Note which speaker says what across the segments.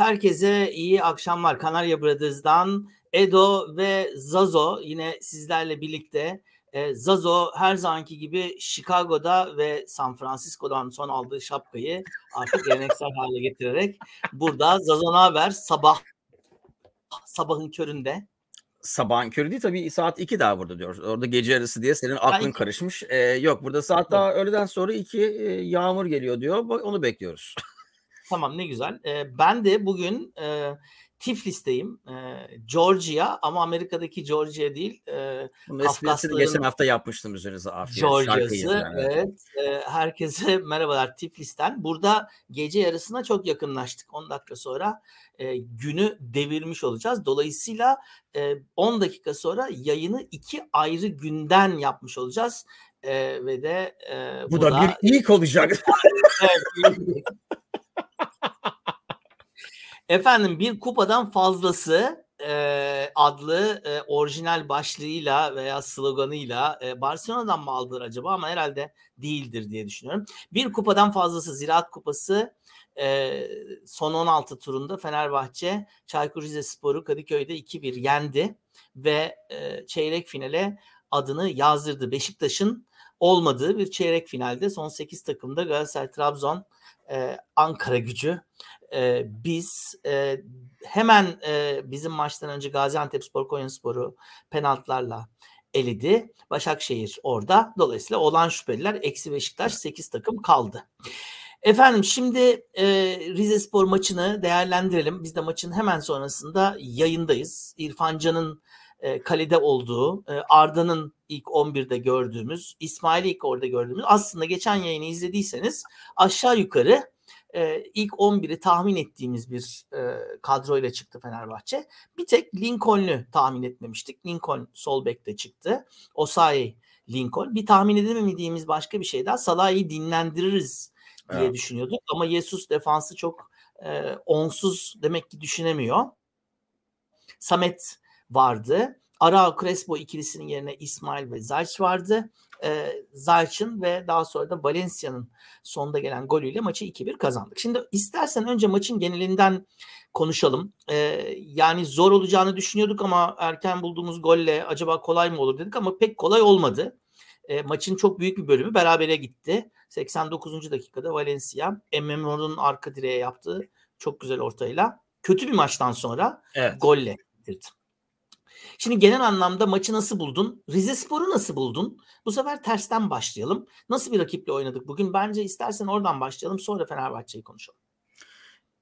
Speaker 1: Herkese iyi akşamlar. Kanarya Brothers'dan Edo ve Zazo yine sizlerle birlikte. E, Zazo her zamanki gibi Chicago'da ve San Francisco'dan son aldığı şapkayı artık geleneksel hale getirerek burada. Zazo haber? Sabah sabahın köründe.
Speaker 2: Sabahın körü değil tabii saat 2 daha burada diyoruz. Orada gece yarısı diye senin aklın yani, karışmış. Ee, yok burada saat daha öğleden sonra 2 e, yağmur geliyor diyor. Onu bekliyoruz.
Speaker 1: Tamam ne güzel. Ee, ben de bugün e, Tiflis'teyim. E, Georgia ama Amerika'daki Georgia değil. E,
Speaker 2: esprisini geçen hafta yapmıştım üzerinize afiyet.
Speaker 1: Georgia'sı. Yani. Evet. E, herkese merhabalar Tiflis'ten. Burada gece yarısına çok yakınlaştık. 10 dakika sonra e, günü devirmiş olacağız. Dolayısıyla e, 10 dakika sonra yayını iki ayrı günden yapmış olacağız. E, ve de
Speaker 2: e, bu, bu da, da bir ilk olacak. evet,
Speaker 1: Efendim bir kupadan fazlası e, adlı e, orijinal başlığıyla veya sloganıyla e, Barcelona'dan mı aldılar acaba ama herhalde değildir diye düşünüyorum. Bir kupadan fazlası Ziraat Kupası e, son 16 turunda Fenerbahçe Çaykur Rizespor'u Kadıköy'de 2-1 yendi ve e, çeyrek finale adını yazdırdı. Beşiktaş'ın olmadığı bir çeyrek finalde son 8 takımda Galatasaray, Trabzon, e, Ankara gücü e, biz e, hemen e, bizim maçtan önce Gaziantep Spor Konyaspor'u penaltılarla eledi. Başakşehir orada. Dolayısıyla olan şüpheliler eksi Beşiktaş 8 takım kaldı. Efendim şimdi e, Rize Spor maçını değerlendirelim. Biz de maçın hemen sonrasında yayındayız. İrfan Can'ın e, kalede olduğu, e, Arda'nın ilk 11'de gördüğümüz, İsmail'i ilk orada gördüğümüz aslında geçen yayını izlediyseniz aşağı yukarı e, ilk 11'i tahmin ettiğimiz bir e, kadroyla çıktı Fenerbahçe. Bir tek Lincoln'ü tahmin etmemiştik. Lincoln sol bekte çıktı. Osayi Lincoln. Bir tahmin edemediğimiz başka bir şey daha. Salah'ı dinlendiririz diye evet. düşünüyorduk. Ama Jesus defansı çok e, onsuz demek ki düşünemiyor. Samet vardı. Arao Crespo ikilisinin yerine İsmail ve Zayç vardı e, Zayç'ın ve daha sonra da Valencia'nın sonunda gelen golüyle maçı 2-1 kazandık. Şimdi istersen önce maçın genelinden konuşalım. E, yani zor olacağını düşünüyorduk ama erken bulduğumuz golle acaba kolay mı olur dedik ama pek kolay olmadı. E, maçın çok büyük bir bölümü berabere gitti. 89. dakikada Valencia Emmemo'nun arka direğe yaptığı çok güzel ortayla kötü bir maçtan sonra evet. golle bitirdi. Şimdi genel anlamda maçı nasıl buldun? Rize Spor'u nasıl buldun? Bu sefer tersten başlayalım. Nasıl bir rakiple oynadık bugün? Bence istersen oradan başlayalım sonra Fenerbahçe'yi konuşalım.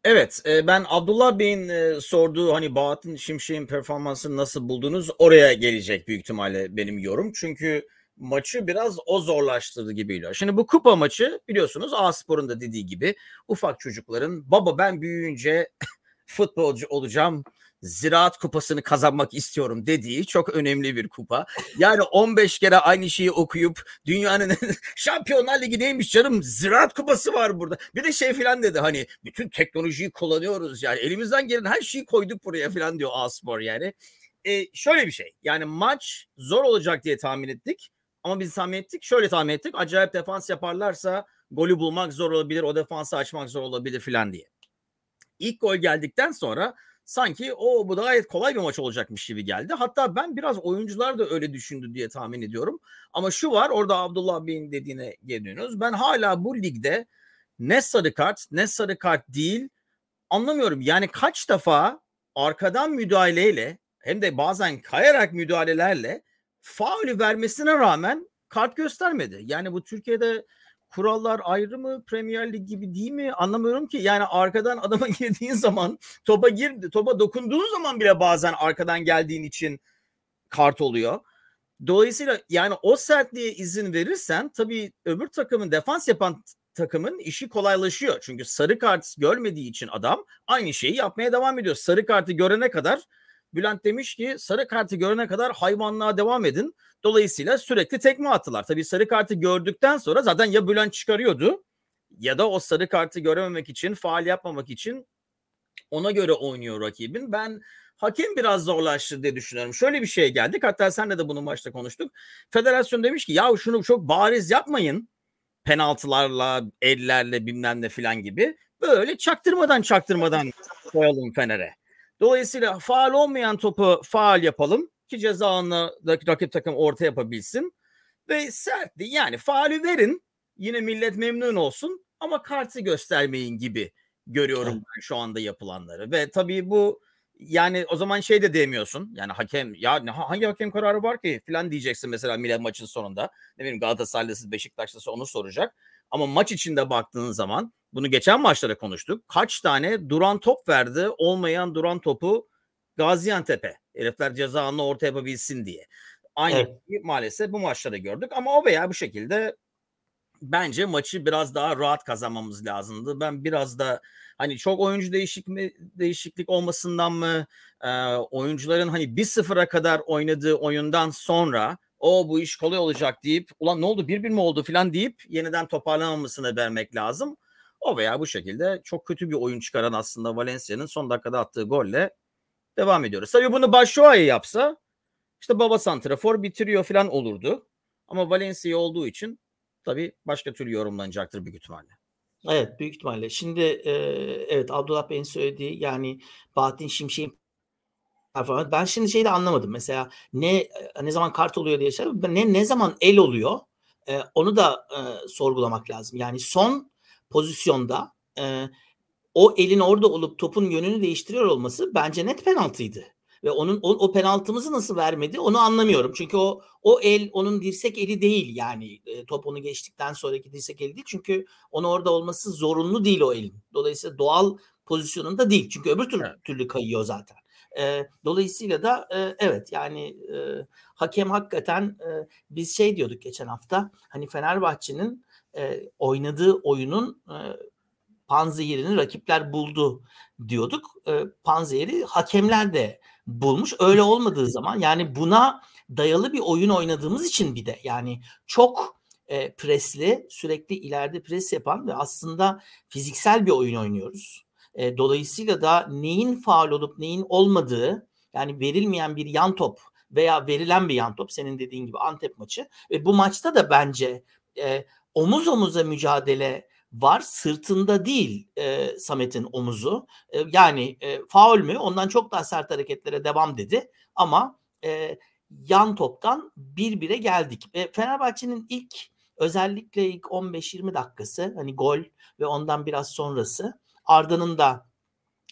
Speaker 2: Evet e, ben Abdullah Bey'in e, sorduğu hani Bahattin Şimşek'in performansını nasıl buldunuz oraya gelecek büyük ihtimalle benim yorum. Çünkü maçı biraz o zorlaştırdı gibi geliyor. Şimdi bu kupa maçı biliyorsunuz A Spor'un da dediği gibi ufak çocukların baba ben büyüyünce futbolcu olacağım Ziraat Kupası'nı kazanmak istiyorum dediği çok önemli bir kupa. Yani 15 kere aynı şeyi okuyup dünyanın Şampiyonlar Ligi neymiş canım Ziraat Kupası var burada. Bir de şey filan dedi hani bütün teknolojiyi kullanıyoruz yani elimizden gelen her şeyi koyduk buraya filan diyor Aspor yani. E, şöyle bir şey yani maç zor olacak diye tahmin ettik. Ama biz tahmin ettik şöyle tahmin ettik acayip defans yaparlarsa golü bulmak zor olabilir o defansı açmak zor olabilir filan diye. İlk gol geldikten sonra sanki o bu da gayet kolay bir maç olacakmış gibi geldi. Hatta ben biraz oyuncular da öyle düşündü diye tahmin ediyorum. Ama şu var orada Abdullah Bey'in dediğine geliyoruz. Ben hala bu ligde ne sarı kart ne sarı kart değil anlamıyorum. Yani kaç defa arkadan müdahaleyle hem de bazen kayarak müdahalelerle faulü vermesine rağmen kart göstermedi. Yani bu Türkiye'de kurallar ayrı mı Premier Lig gibi değil mi anlamıyorum ki. Yani arkadan adama girdiğin zaman topa gir topa dokunduğun zaman bile bazen arkadan geldiğin için kart oluyor. Dolayısıyla yani o sertliğe izin verirsen tabii öbür takımın defans yapan takımın işi kolaylaşıyor. Çünkü sarı kart görmediği için adam aynı şeyi yapmaya devam ediyor. Sarı kartı görene kadar Bülent demiş ki sarı kartı görene kadar hayvanlığa devam edin. Dolayısıyla sürekli tekme attılar. Tabii sarı kartı gördükten sonra zaten ya Bülent çıkarıyordu ya da o sarı kartı görememek için, faal yapmamak için ona göre oynuyor rakibin. Ben hakem biraz zorlaştı diye düşünüyorum. Şöyle bir şey geldik. Hatta senle de bunu maçta konuştuk. Federasyon demiş ki ya şunu çok bariz yapmayın. penaltılarla, ellerle bilmem ne filan gibi böyle çaktırmadan çaktırmadan koyalım Fener'e. Dolayısıyla faal olmayan topu faal yapalım ki ceza rakip takım orta yapabilsin. Ve sertti yani faali verin yine millet memnun olsun ama kartı göstermeyin gibi görüyorum ben şu anda yapılanları. Ve tabii bu yani o zaman şey de demiyorsun. Yani hakem ya hangi hakem kararı var ki filan diyeceksin mesela Milan maçın sonunda. Ne bileyim Galatasaraylısı Beşiktaşlısı onu soracak. Ama maç içinde baktığın zaman bunu geçen maçlarda konuştuk. Kaç tane duran top verdi olmayan duran topu Gaziantep'e. Herifler ceza anını orta yapabilsin diye. Aynı evet. maalesef bu maçlarda gördük ama o veya bu şekilde bence maçı biraz daha rahat kazanmamız lazımdı. Ben biraz da hani çok oyuncu değişik mi, değişiklik olmasından mı e, oyuncuların hani 1-0'a kadar oynadığı oyundan sonra o bu iş kolay olacak deyip ulan ne oldu bir bir mi oldu falan deyip yeniden toparlamamasını vermek lazım. O veya bu şekilde çok kötü bir oyun çıkaran aslında Valencia'nın son dakikada attığı golle devam ediyoruz. Tabii bunu Başşuay'ı yapsa işte baba santrafor bitiriyor falan olurdu. Ama Valencia olduğu için tabii başka türlü yorumlanacaktır büyük ihtimalle.
Speaker 1: Evet büyük ihtimalle. Şimdi e, evet Abdullah Bey'in söylediği yani Bahattin Şimşek'in performans. Ben şimdi şeyi de anlamadım. Mesela ne ne zaman kart oluyor diye şey. Ne ne zaman el oluyor? E, onu da e, sorgulamak lazım. Yani son pozisyonda e, o elin orada olup topun yönünü değiştiriyor olması bence net penaltıydı. Ve onun o, o penaltımızı nasıl vermedi onu anlamıyorum. Çünkü o o el onun dirsek eli değil yani e, top onu geçtikten sonraki dirsek eli değil. Çünkü onu orada olması zorunlu değil o elin. Dolayısıyla doğal pozisyonunda değil. Çünkü öbür türlü, evet. türlü kayıyor zaten. E, dolayısıyla da e, evet yani e, hakem hakikaten e, biz şey diyorduk geçen hafta hani Fenerbahçe'nin e, oynadığı oyunun e, panzehirini rakipler buldu diyorduk. E, panzehiri hakemler de bulmuş. Öyle olmadığı zaman yani buna dayalı bir oyun oynadığımız için bir de yani çok e, presli, sürekli ileride pres yapan ve aslında fiziksel bir oyun oynuyoruz. E, dolayısıyla da neyin faal olup neyin olmadığı yani verilmeyen bir yan top veya verilen bir yan top senin dediğin gibi Antep maçı ve bu maçta da bence e, omuz omuza mücadele var sırtında değil e, Samet'in omuzu. E, yani e, faul mü ondan çok daha sert hareketlere devam dedi ama e, yan toptan bir bire geldik. E, Fenerbahçe'nin ilk özellikle ilk 15-20 dakikası hani gol ve ondan biraz sonrası Arda'nın da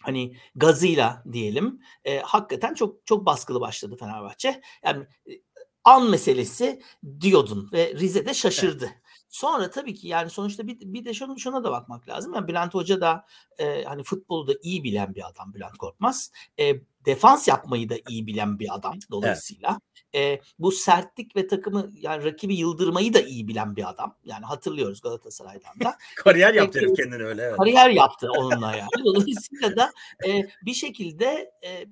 Speaker 1: hani gazıyla diyelim e, hakikaten çok çok baskılı başladı Fenerbahçe. Yani e, an meselesi diyordun ve Rize de şaşırdı. Evet. Sonra tabii ki yani sonuçta bir, bir de şunu, şuna da bakmak lazım. Yani Bülent Hoca da e, hani futbolu da iyi bilen bir adam Bülent Korkmaz. E, defans yapmayı da iyi bilen bir adam dolayısıyla. Evet. E, bu sertlik ve takımı yani rakibi yıldırmayı da iyi bilen bir adam. Yani hatırlıyoruz Galatasaray'dan da.
Speaker 2: kariyer yaptı herif kendini öyle. Evet.
Speaker 1: Kariyer yaptı onunla yani. Dolayısıyla da e, bir şekilde e,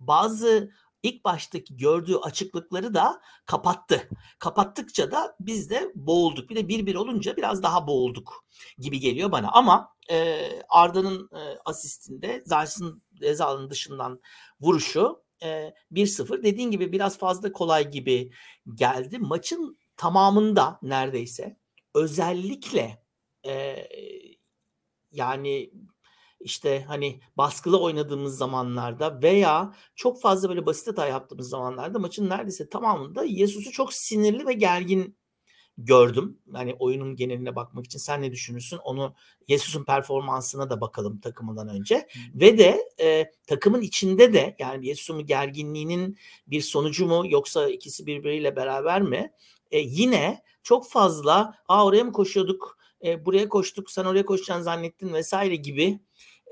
Speaker 1: bazı ilk baştaki gördüğü açıklıkları da kapattı. Kapattıkça da biz de boğulduk. Bir de bir bir olunca biraz daha boğulduk gibi geliyor bana. Ama e, Arda'nın e, asistinde Zayt'ın Ezal'ın dışından vuruşu e, 1-0. Dediğin gibi biraz fazla kolay gibi geldi. Maçın tamamında neredeyse özellikle e, yani işte hani baskılı oynadığımız zamanlarda veya çok fazla böyle basit hata yaptığımız zamanlarda maçın neredeyse tamamında Yesus'u çok sinirli ve gergin gördüm. Yani oyunun geneline bakmak için sen ne düşünürsün? Onu Yesus'un performansına da bakalım takımından önce. Hmm. Ve de e, takımın içinde de yani Yesus'un gerginliğinin bir sonucu mu yoksa ikisi birbiriyle beraber mi? E, yine çok fazla Aa, oraya mı koşuyorduk? E, buraya koştuk sen oraya koşacaksın zannettin vesaire gibi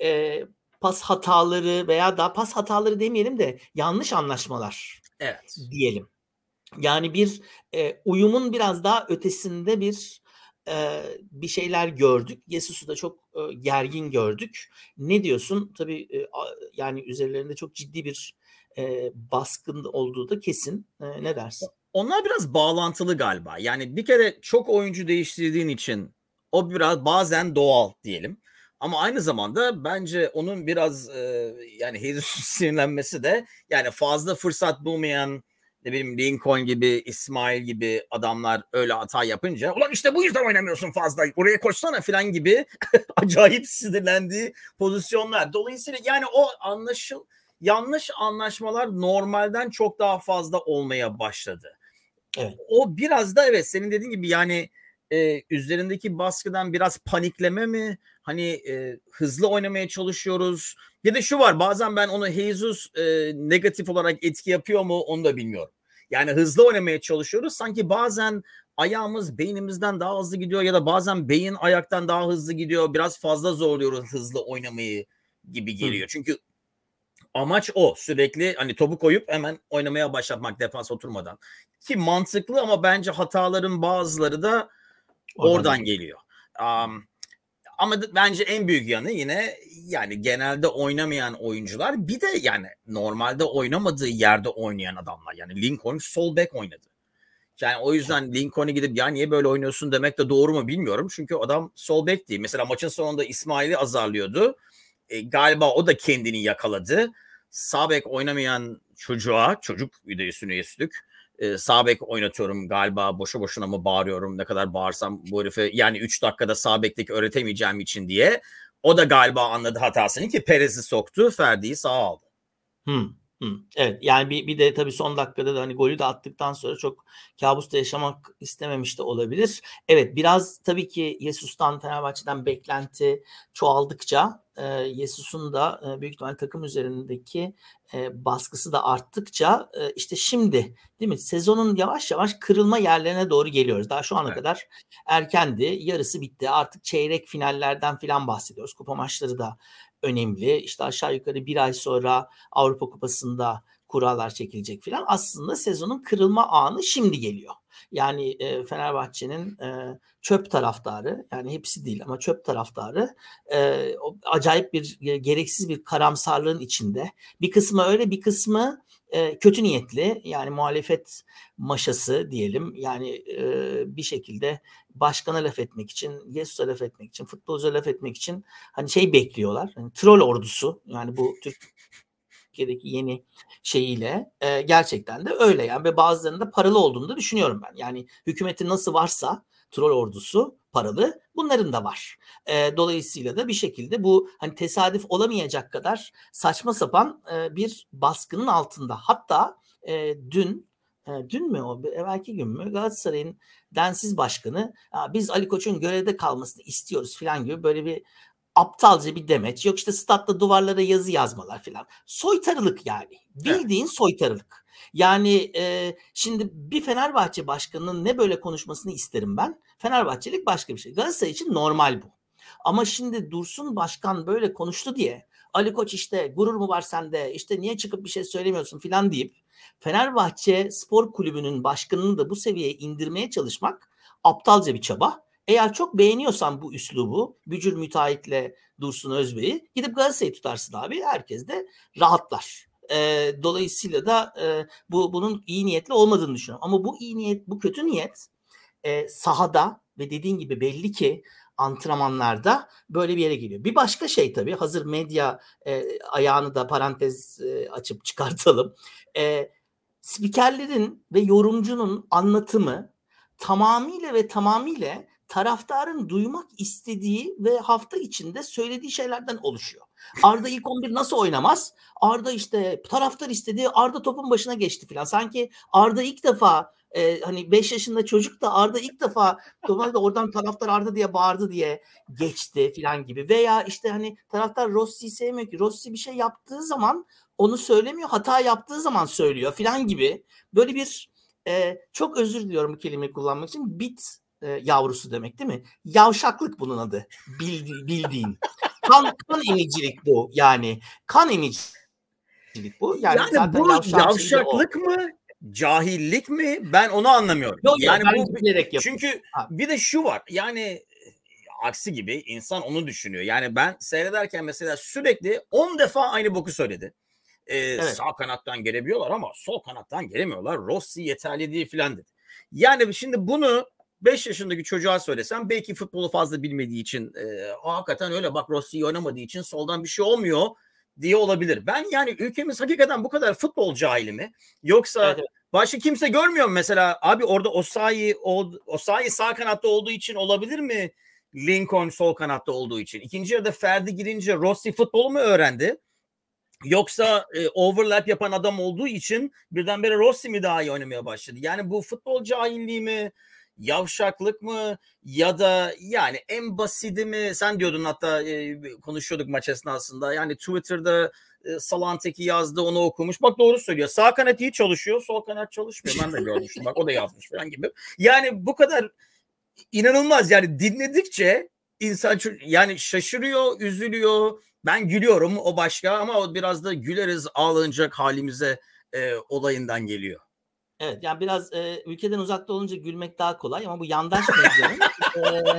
Speaker 1: e, pas hataları veya daha pas hataları demeyelim de yanlış anlaşmalar
Speaker 2: evet.
Speaker 1: diyelim. Yani bir e, uyumun biraz daha ötesinde bir e, bir şeyler gördük. Yesus'u da çok e, gergin gördük. Ne diyorsun? Tabii e, yani üzerlerinde çok ciddi bir e, baskın olduğu da kesin. E, ne dersin?
Speaker 2: Onlar biraz bağlantılı galiba. Yani bir kere çok oyuncu değiştirdiğin için o biraz bazen doğal diyelim. Ama aynı zamanda bence onun biraz e, yani Jesus sinirlenmesi de yani fazla fırsat bulmayan ne bileyim Lincoln gibi, İsmail gibi adamlar öyle hata yapınca ulan işte bu yüzden oynamıyorsun fazla oraya koşsana falan gibi acayip sinirlendiği pozisyonlar. Dolayısıyla yani o anlaşıl yanlış anlaşmalar normalden çok daha fazla olmaya başladı. Evet. O biraz da evet senin dediğin gibi yani e, üzerindeki baskıdan biraz panikleme mi? Hani e, hızlı oynamaya çalışıyoruz. Bir de şu var bazen ben onu Jesus e, negatif olarak etki yapıyor mu onu da bilmiyorum. Yani hızlı oynamaya çalışıyoruz. Sanki bazen ayağımız beynimizden daha hızlı gidiyor ya da bazen beyin ayaktan daha hızlı gidiyor. Biraz fazla zorluyoruz hızlı oynamayı gibi geliyor. Hı. Çünkü amaç o sürekli hani topu koyup hemen oynamaya başlatmak defans oturmadan. Ki mantıklı ama bence hataların bazıları da oradan, geliyor. Um, ama bence en büyük yanı yine yani genelde oynamayan oyuncular bir de yani normalde oynamadığı yerde oynayan adamlar. Yani Lincoln sol back oynadı. Yani o yüzden Lincoln'e gidip ya niye böyle oynuyorsun demek de doğru mu bilmiyorum. Çünkü adam sol back değil. Mesela maçın sonunda İsmail'i azarlıyordu. E, galiba o da kendini yakaladı. Sağ bek oynamayan çocuğa, çocuk bir de üstüne üstlük e, sağ oynatıyorum galiba boşu boşuna mı bağırıyorum ne kadar bağırsam bu herife yani 3 dakikada sağ bekteki öğretemeyeceğim için diye o da galiba anladı hatasını ki Perez'i soktu Ferdi'yi sağ aldı.
Speaker 1: Hmm. Hı, evet yani bir, bir de tabii son dakikada da hani golü de attıktan sonra çok kabusta yaşamak istememiş de olabilir. Evet biraz tabii ki Yesus'tan Fenerbahçe'den beklenti çoğaldıkça e, Yesus'un da e, büyük ihtimal takım üzerindeki e, baskısı da arttıkça e, işte şimdi değil mi sezonun yavaş yavaş kırılma yerlerine doğru geliyoruz. Daha şu ana evet. kadar erkendi yarısı bitti artık çeyrek finallerden filan bahsediyoruz. Kupa maçları da önemli. İşte aşağı yukarı bir ay sonra Avrupa Kupası'nda kurallar çekilecek filan. Aslında sezonun kırılma anı şimdi geliyor. Yani e, Fenerbahçe'nin e, çöp taraftarı yani hepsi değil ama çöp taraftarı e, acayip bir e, gereksiz bir karamsarlığın içinde. Bir kısmı öyle bir kısmı e, kötü niyetli yani muhalefet maşası diyelim yani e, bir şekilde başkana laf etmek için, Yesus'a laf etmek için, futbolcuya laf etmek için hani şey bekliyorlar. Hani troll ordusu yani bu Türkiye'deki yeni şeyiyle e, gerçekten de öyle yani ve bazılarının da paralı olduğunu da düşünüyorum ben. Yani hükümetin nasıl varsa troll ordusu paralı bunların da var. E, dolayısıyla da bir şekilde bu hani tesadüf olamayacak kadar saçma sapan e, bir baskının altında. Hatta e, dün e, dün mü o belki gün mü Galatasaray'ın densiz başkanı biz Ali Koç'un görevde kalmasını istiyoruz falan gibi böyle bir aptalca bir demeç. Yok işte statta duvarlara yazı yazmalar falan. Soytarılık yani. Bildiğin evet. soytarılık. Yani e, şimdi bir Fenerbahçe başkanının ne böyle konuşmasını isterim ben. Fenerbahçelik başka bir şey. Galatasaray için normal bu. Ama şimdi Dursun Başkan böyle konuştu diye Ali Koç işte gurur mu var sende işte niye çıkıp bir şey söylemiyorsun filan deyip Fenerbahçe Spor Kulübü'nün başkanını da bu seviyeye indirmeye çalışmak aptalca bir çaba. Eğer çok beğeniyorsan bu üslubu, Bücür müteahhitle Dursun Özbey'i gidip Galatasaray'ı tutarsın abi. Herkes de rahatlar. E, dolayısıyla da e, bu bunun iyi niyetli olmadığını düşünüyorum. Ama bu iyi niyet, bu kötü niyet e, sahada ve dediğin gibi belli ki antrenmanlarda böyle bir yere geliyor. Bir başka şey tabii hazır medya e, ayağını da parantez e, açıp çıkartalım. E, spikerlerin ve yorumcunun anlatımı tamamıyla ve tamamıyla taraftarın duymak istediği ve hafta içinde söylediği şeylerden oluşuyor. Arda ilk 11 nasıl oynamaz? Arda işte taraftar istediği Arda topun başına geçti falan. Sanki Arda ilk defa e, hani 5 yaşında çocuk da Arda ilk defa normalde oradan taraftar Arda diye bağırdı diye geçti falan gibi. Veya işte hani taraftar Rossi'yi sevmiyor ki. Rossi bir şey yaptığı zaman onu söylemiyor. Hata yaptığı zaman söylüyor falan gibi. Böyle bir e, çok özür diliyorum bu kelimeyi kullanmak için. Bit e, yavrusu demek değil mi? Yavşaklık bunun adı. Bildi, bildiğin. kan, kan emicilik bu yani. Kan emicilik bu.
Speaker 2: Yani, yani zaten bu yavşaklık mı? Cahillik mi? Ben onu anlamıyorum. Yok, yani bu çünkü ha. bir de şu var. Yani aksi gibi insan onu düşünüyor. Yani ben seyrederken mesela sürekli 10 defa aynı boku söyledi. Ee, evet. Sağ kanattan gelebiliyorlar ama sol kanattan gelemiyorlar. Rossi yeterli değil filan dedi. Yani şimdi bunu 5 yaşındaki çocuğa söylesem belki futbolu fazla bilmediği için e, hakikaten öyle bak Rossi oynamadığı için soldan bir şey olmuyor diye olabilir. Ben yani ülkemiz hakikaten bu kadar futbol cahili mi? Yoksa evet. Başka kimse görmüyor mu mesela? Abi orada Osayi, Osayi sağ kanatta olduğu için olabilir mi? Lincoln sol kanatta olduğu için. İkinci yarıda Ferdi girince Rossi futbolu mu öğrendi? Yoksa e, overlap yapan adam olduğu için birdenbire Rossi mi daha iyi oynamaya başladı? Yani bu futbol cahilliği mi? Yavşaklık mı? Ya da yani en basidi mi? Sen diyordun hatta e, konuşuyorduk maç esnasında. Yani Twitter'da e, Salanteki yazdı onu okumuş. Bak doğru söylüyor. Sağ kanat iyi çalışıyor. Sol kanat çalışmıyor. Ben de görmüştüm. Bak o da yazmış falan gibi. Yani bu kadar inanılmaz yani dinledikçe insan yani şaşırıyor, üzülüyor. Ben gülüyorum o başka ama o biraz da güleriz ağlanacak halimize e, olayından geliyor.
Speaker 1: Evet yani biraz e, ülkeden uzakta olunca gülmek daha kolay ama bu yandaş medyanın e,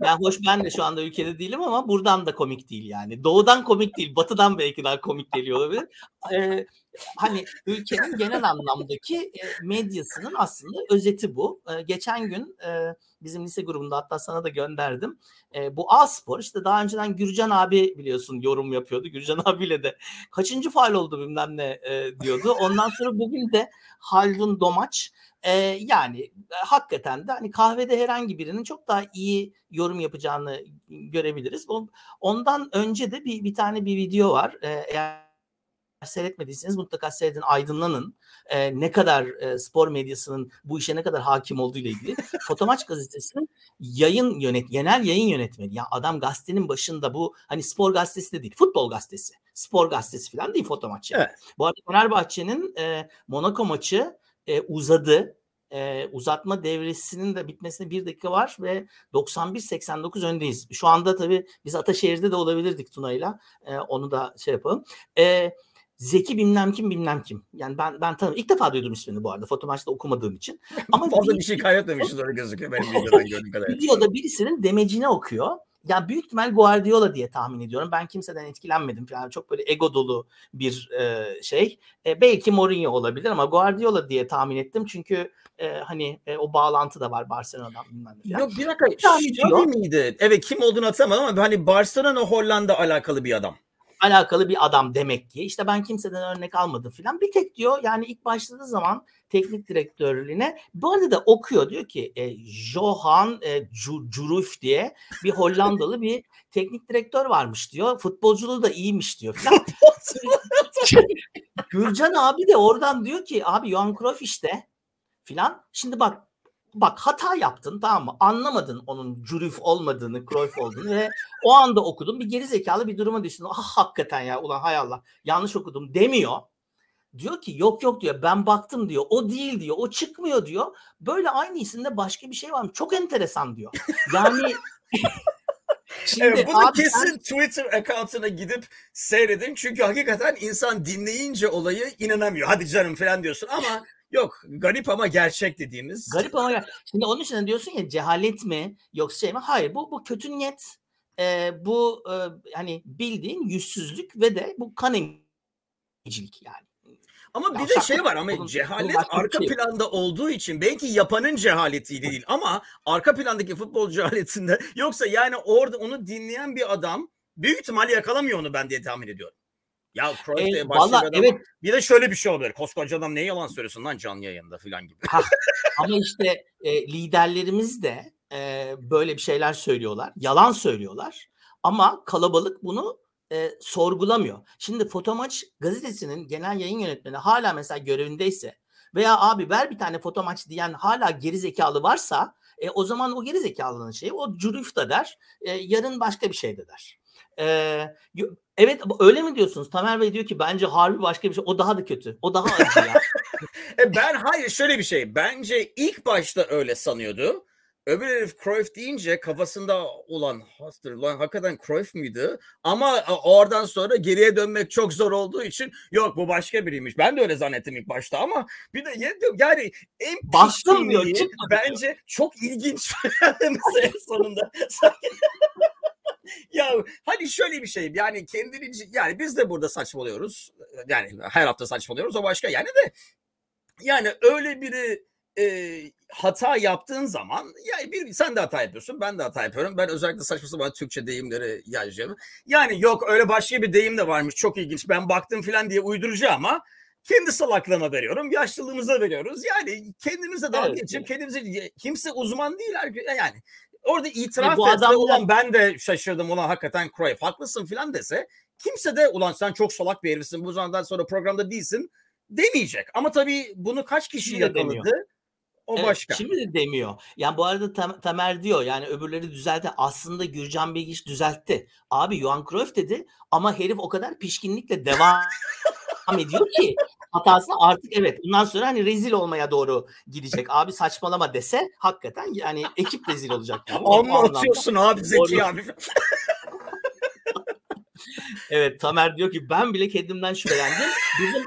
Speaker 1: yani hoş ben de şu anda ülkede değilim ama buradan da komik değil yani. Doğudan komik değil, batıdan belki daha komik geliyor olabilir. E, hani ülkenin genel anlamdaki medyasının aslında özeti bu. Geçen gün bizim lise grubunda hatta sana da gönderdim. Bu A-Spor işte daha önceden Gürcan abi biliyorsun yorum yapıyordu. Gürcan abiyle de kaçıncı faal oldu bilmem ne diyordu. Ondan sonra bugün de Haldun Domaç e, yani hakikaten de hani kahvede herhangi birinin çok daha iyi yorum yapacağını görebiliriz. Ondan önce de bir, bir tane bir video var. Eğer seyretmediyseniz mutlaka seyredin, aydınlanın. E, ne kadar e, spor medyasının bu işe ne kadar hakim olduğu ile ilgili. Fotomaç gazetesinin yayın yönet, genel yayın yönetmeni. Ya adam gazetenin başında bu hani spor gazetesi de değil, futbol gazetesi. Spor gazetesi falan değil Fotomaç. Evet. Bu arada Fenerbahçe'nin e, Monaco maçı e, uzadı e, uzatma devresinin de bitmesine bir dakika var ve 91-89 öndeyiz. Şu anda tabii biz Ataşehir'de de olabilirdik Tuna'yla. E, onu da şey yapalım. E, Zeki bilmem kim bilmem kim. Yani ben ben tanım ilk defa duydum ismini bu arada foto maçta okumadığım için.
Speaker 2: Ama fazla bir şey kaybetmemişiz öyle gözüküyor benim videodan gördüğüm kadar.
Speaker 1: Videoda birisinin demecini okuyor. Ya büyük ihtimal Guardiola diye tahmin ediyorum. Ben kimseden etkilenmedim falan. Çok böyle ego dolu bir e, şey. E, belki Mourinho olabilir ama Guardiola diye tahmin ettim. Çünkü e, hani e, o bağlantı da var Barcelona'dan bilmem
Speaker 2: ne. Yok bir dakika. Xavi miydi? Evet kim olduğunu hatırlamadım ama hani Barcelona Hollanda alakalı bir adam
Speaker 1: alakalı bir adam demek ki. İşte ben kimseden örnek almadım filan. Bir tek diyor yani ilk başladığı zaman teknik direktörlüğüne bu arada da okuyor diyor ki e, Johan e, Curuf diye bir Hollandalı bir teknik direktör varmış diyor. Futbolculuğu da iyiymiş diyor filan. Gürcan abi de oradan diyor ki abi Johan Cruyff işte filan. Şimdi bak bak hata yaptın tamam mı? Anlamadın onun Cruyff olmadığını, Cruyff olduğunu ve o anda okudun. Bir geri zekalı bir duruma düştün. Ah hakikaten ya ulan hay Allah yanlış okudum demiyor. Diyor ki yok yok diyor ben baktım diyor. O değil diyor. O çıkmıyor diyor. Böyle aynı isimde başka bir şey var mı? Çok enteresan diyor. Yani
Speaker 2: Şimdi evet, bunu kesin sen... Twitter account'una gidip seyredin. Çünkü hakikaten insan dinleyince olayı inanamıyor. Hadi canım falan diyorsun ama Yok garip ama gerçek dediğimiz.
Speaker 1: Garip ama gerçek. Şimdi onun için diyorsun ya cehalet mi yoksa şey mi? Hayır bu bu kötü niyet. E, bu e, hani bildiğin yüzsüzlük ve de bu kan emicilik yani.
Speaker 2: Ama bir de şey var ama cehalet arka şey. planda olduğu için belki yapanın cehaleti değil ama arka plandaki futbol cehaletinde yoksa yani orada onu dinleyen bir adam büyük ihtimalle yakalamıyor onu ben diye tahmin ediyorum. Ya Cruyff bir adam. Evet. Bir de şöyle bir şey oluyor. Koskoca adam ne yalan söylüyorsun lan canlı yayında falan gibi.
Speaker 1: Ha, ama işte e, liderlerimiz de e, böyle bir şeyler söylüyorlar. Yalan söylüyorlar. Ama kalabalık bunu e, sorgulamıyor. Şimdi Fotomaç gazetesinin genel yayın yönetmeni hala mesela görevindeyse veya abi ver bir tane fotomaç diyen hala geri zekalı varsa e, o zaman o geri zekalının şeyi o Curif da der. E, yarın başka bir şey de der. E, Evet öyle mi diyorsunuz? Tamer Bey diyor ki bence harbi başka bir şey. O daha da kötü. O daha acı ya.
Speaker 2: E, ben hayır şöyle bir şey. Bence ilk başta öyle sanıyordu. Öbür herif Cruyff deyince kafasında olan hastır lan hakikaten Cruyff mıydı? Ama oradan sonra geriye dönmek çok zor olduğu için yok bu başka biriymiş. Ben de öyle zannettim ilk başta ama bir de yani en
Speaker 1: Bastım diyor.
Speaker 2: Bence diyor. çok ilginç en sonunda. ya hani şöyle bir şey yani kendini yani biz de burada saçmalıyoruz. Yani her hafta saçmalıyoruz o başka yani de yani öyle biri e, hata yaptığın zaman yani bir sen de hata yapıyorsun ben de hata yapıyorum. Ben özellikle saçma sapan Türkçe deyimleri yazacağım. Yani yok öyle başka bir deyim de varmış çok ilginç ben baktım falan diye uydurucu ama kendi salaklığıma veriyorum. Yaşlılığımıza veriyoruz. Yani kendimize dalga
Speaker 1: Evet,
Speaker 2: geçip kendimize kimse uzman değil. Yani orada itiraf
Speaker 1: bu
Speaker 2: etse ulan ben de şaşırdım ulan hakikaten Cruyff haklısın filan dese kimse de ulan sen çok salak bir herifsin bu zamandan sonra programda değilsin demeyecek. Ama tabii bunu kaç kişi yakaladı
Speaker 1: demiyor.
Speaker 2: O
Speaker 1: Evet,
Speaker 2: başka.
Speaker 1: Şimdi de demiyor. Yani bu arada Tem- Tamer diyor yani öbürleri düzeltti. Aslında Gürcan Bilgiç düzeltti. Abi Johan Cruyff dedi ama herif o kadar pişkinlikle devam ediyor ki hatası artık evet bundan sonra hani rezil olmaya doğru gidecek. Abi saçmalama dese hakikaten yani ekip rezil olacak. Yani. O- o
Speaker 2: Amma
Speaker 1: anlamda-
Speaker 2: atıyorsun abi Zeki
Speaker 1: Doğru.
Speaker 2: abi.
Speaker 1: Evet Tamer diyor ki ben bile kendimden şüphelendim. Bizim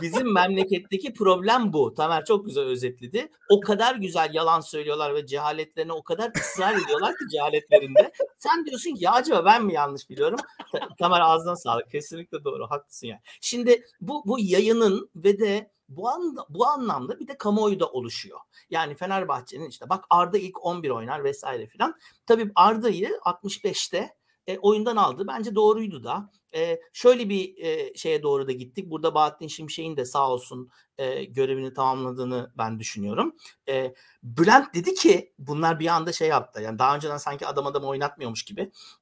Speaker 1: bizim memleketteki problem bu. Tamer çok güzel özetledi. O kadar güzel yalan söylüyorlar ve cehaletlerine o kadar ısrar ediyorlar ki cehaletlerinde. Sen diyorsun ki ya acaba ben mi yanlış biliyorum? Ta- Tamer ağzına sağlık. Kesinlikle doğru. Haklısın yani. Şimdi bu bu yayının ve de bu anda, bu anlamda bir de kamuoyu da oluşuyor. Yani Fenerbahçe'nin işte bak Arda ilk 11 oynar vesaire filan. Tabii Arda'yı 65'te e, oyundan aldı. Bence doğruydu da. E, şöyle bir e, şeye doğru da gittik. Burada Bahattin Şimşek'in de sağ olsun e, görevini tamamladığını ben düşünüyorum. E, Bülent dedi ki bunlar bir anda şey yaptı. Yani daha önceden sanki adam adamı oynatmıyormuş gibi.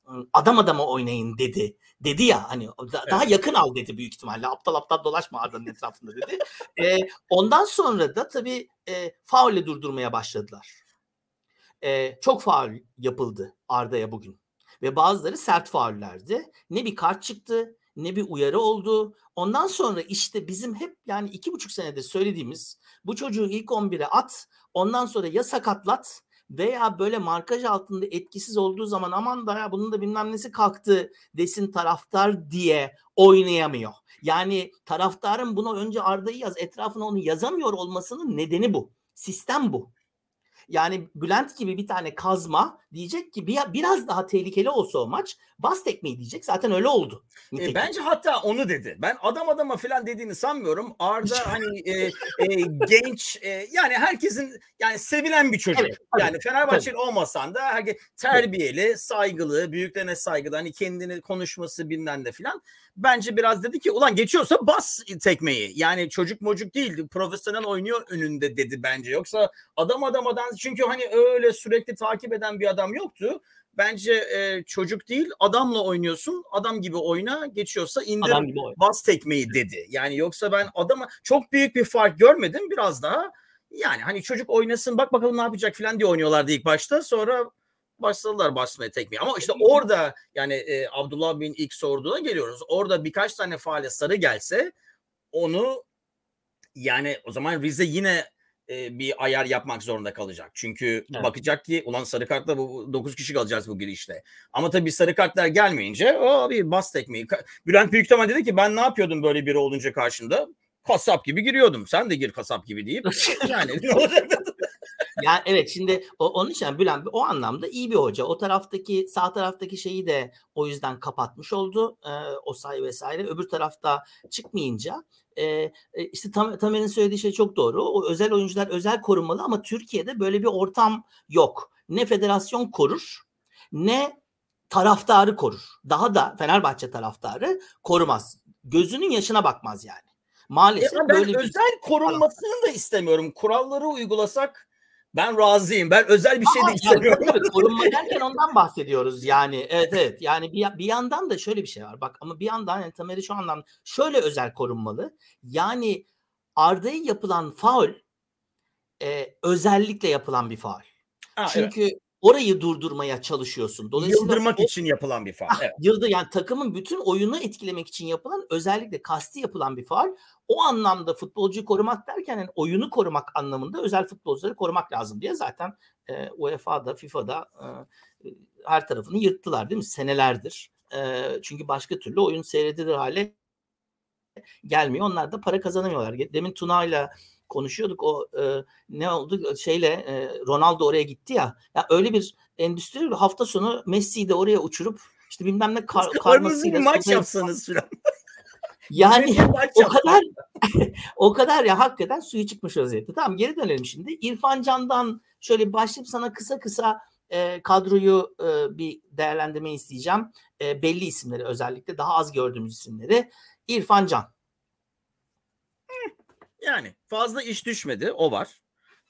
Speaker 1: "Iı, Adam adama oynayın dedi. Dedi ya hani da- daha yakın al dedi büyük ihtimalle. Aptal aptal dolaşma Arda'nın etrafında dedi. E, ondan sonra da tabii e, faulle durdurmaya başladılar. E, çok faul yapıldı Arda'ya bugün. Ve bazıları sert faullerdi. Ne bir kart çıktı ne bir uyarı oldu. Ondan sonra işte bizim hep yani iki buçuk senedir söylediğimiz bu çocuğu ilk 11'e at ondan sonra ya sakatlat veya böyle markaj altında etkisiz olduğu zaman aman da ya bunun da bilmem nesi kalktı desin taraftar diye oynayamıyor. Yani taraftarın buna önce Arda'yı yaz etrafına onu yazamıyor olmasının nedeni bu. Sistem bu. Yani Bülent gibi bir tane kazma diyecek ki bir, biraz daha tehlikeli olsa o maç bas tekmeyi diyecek. Zaten öyle oldu.
Speaker 2: E, bence hatta onu dedi. Ben adam adama falan dediğini sanmıyorum. Arda hani e, e, genç e, yani herkesin yani sevilen bir çocuk.
Speaker 1: Evet,
Speaker 2: yani Fenerbahçeli olmasan da herkes terbiyeli, saygılı, büyüklerine saygılı hani kendini konuşması bilmem ne falan. Bence biraz dedi ki ulan geçiyorsa bas tekmeyi. Yani çocuk mocuk değil profesyonel oynuyor önünde dedi bence. Yoksa adam adamadan çünkü hani öyle sürekli takip eden bir adam yoktu. Bence e, çocuk değil adamla oynuyorsun. Adam gibi oyna geçiyorsa indir bas tekmeyi dedi. Yani yoksa ben adama çok büyük bir fark görmedim. Biraz daha yani hani çocuk oynasın bak bakalım ne yapacak falan diye oynuyorlardı ilk başta. Sonra başladılar basmaya tekmeyi. Ama işte orada yani e, Abdullah Bey'in ilk sorduğuna geliyoruz. Orada birkaç tane faale sarı gelse onu yani o zaman Rize yine e, bir ayar yapmak zorunda kalacak. Çünkü
Speaker 1: Evet.
Speaker 2: bakacak ki ulan sarı kartla bu 9 kişi kalacağız bu girişte. Ama tabii sarı kartlar gelmeyince o bir bas tekmeyi. Bülent Büyüktemen dedi ki ben ne yapıyordum böyle biri olunca karşımda? Kasap gibi giriyordum. Sen de gir kasap gibi deyip yani?
Speaker 1: Yani evet şimdi o, onun için Bülent o anlamda iyi bir hoca. O taraftaki sağ taraftaki şeyi de o yüzden kapatmış oldu. E, o say vesaire. Öbür tarafta çıkmayınca e, e, işte Tam, Tamer'in söylediği şey çok doğru. O özel oyuncular özel korunmalı ama Türkiye'de böyle bir ortam yok. Ne federasyon korur ne taraftarı korur. Daha da Fenerbahçe taraftarı korumaz. Gözünün yaşına bakmaz yani. Maalesef
Speaker 2: Ya ben
Speaker 1: böyle bir
Speaker 2: özel korunmasını da istemiyorum. Kuralları uygulasak ben razıyım. Ben özel bir şey de
Speaker 1: Ama yani
Speaker 2: istemiyorum.
Speaker 1: korunma derken ondan bahsediyoruz yani. Evet evet. Yani bir, bir yandan da şöyle bir şey var. Bak ama bir yandan yani Tamer'i şu anlamda şöyle özel korunmalı. Yani Arda'ya yapılan faul e, özellikle yapılan bir faul.
Speaker 2: Ha, evet.
Speaker 1: Orayı durdurmaya çalışıyorsun. Dolayısıyla
Speaker 2: Yıldırmak
Speaker 1: o-
Speaker 2: için yapılan bir faul.
Speaker 1: Ah,
Speaker 2: Evet.
Speaker 1: Yıldı yani takımın bütün oyunu etkilemek için yapılan özellikle kasti yapılan bir faul. O anlamda futbolcuyu korumak derken yani oyunu korumak anlamında özel futbolcuları korumak lazım diye zaten e, UEFA'da, FIFA'da e, her tarafını yırttılar değil mi? Senelerdir. E, çünkü başka türlü oyun seyredilir hale gelmiyor. Onlar da para kazanamıyorlar. Demin Tuna'yla konuşuyorduk o e, ne oldu şeyle e, Ronaldo oraya gitti ya. Ya öyle bir endüstri hafta sonu Messi'yi de oraya uçurup işte bilmem ne kar, karmasıyla
Speaker 2: bir maç yapsanız falan.
Speaker 1: yani o kadar o kadar ya hakikaten suyu çıkmış vaziyette. Tamam geri dönelim şimdi. İrfan Can'dan şöyle başlayıp sana kısa kısa e, kadroyu e, bir değerlendirme isteyeceğim. E, belli isimleri özellikle daha az gördüğümüz isimleri. İrfan Can.
Speaker 2: Yani fazla iş düşmedi o var.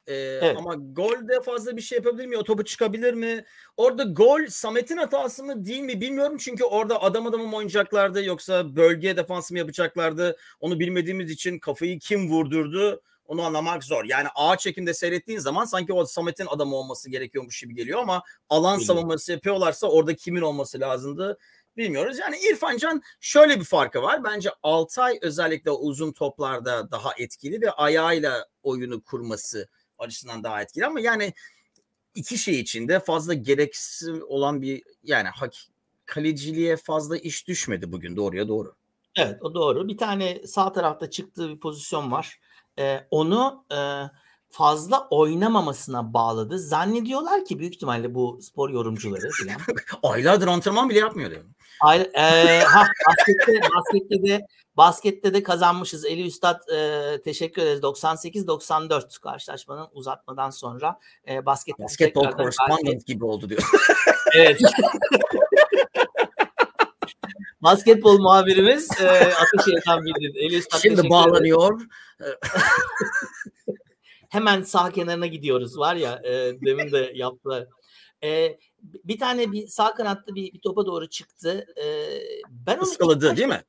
Speaker 2: Ee, evet. Ama golde fazla bir şey yapabilir mi? O topu çıkabilir mi? Orada gol Samet'in hatası mı değil mi bilmiyorum. Çünkü orada adam adamı oynayacaklardı yoksa bölge defansı mı yapacaklardı? Onu bilmediğimiz için kafayı kim vurdurdu? Onu anlamak zor. Yani ağ çekimde seyrettiğin zaman sanki o Samet'in adamı olması gerekiyormuş gibi geliyor ama alan Bilmiyorum. savunması yapıyorlarsa orada kimin olması lazımdı? Bilmiyoruz. Yani İrfan Can şöyle bir farkı var. Bence Altay özellikle uzun toplarda daha etkili ve ayağıyla oyunu kurması açısından daha etkili ama yani iki şey içinde fazla gereksiz olan bir yani hak, kaleciliğe fazla iş düşmedi bugün doğruya doğru.
Speaker 1: Evet o doğru. Bir tane sağ tarafta çıktığı bir pozisyon var. Ee, onu e, fazla oynamamasına bağladı. Zannediyorlar ki büyük ihtimalle bu spor yorumcuları falan.
Speaker 2: Aylardır antrenman bile yapmıyor diyor.
Speaker 1: Ay, e, ha, baskette, baskette de baskette de kazanmışız. Eli Üstad e, teşekkür ederiz. 98-94 karşılaşmanın uzatmadan sonra e, basket
Speaker 2: basketbol correspondent gibi oldu diyor.
Speaker 1: evet. Basketbol muhabirimiz e, Ataşehir'den bildirdi.
Speaker 2: Eli Üstad Şimdi bağlanıyor.
Speaker 1: Hemen sağ kenarına gidiyoruz var ya e, demin de yaptı. E, bir tane bir sağ kanatta bir, bir topa doğru çıktı. E,
Speaker 2: ben onu ıskaladı değil mi?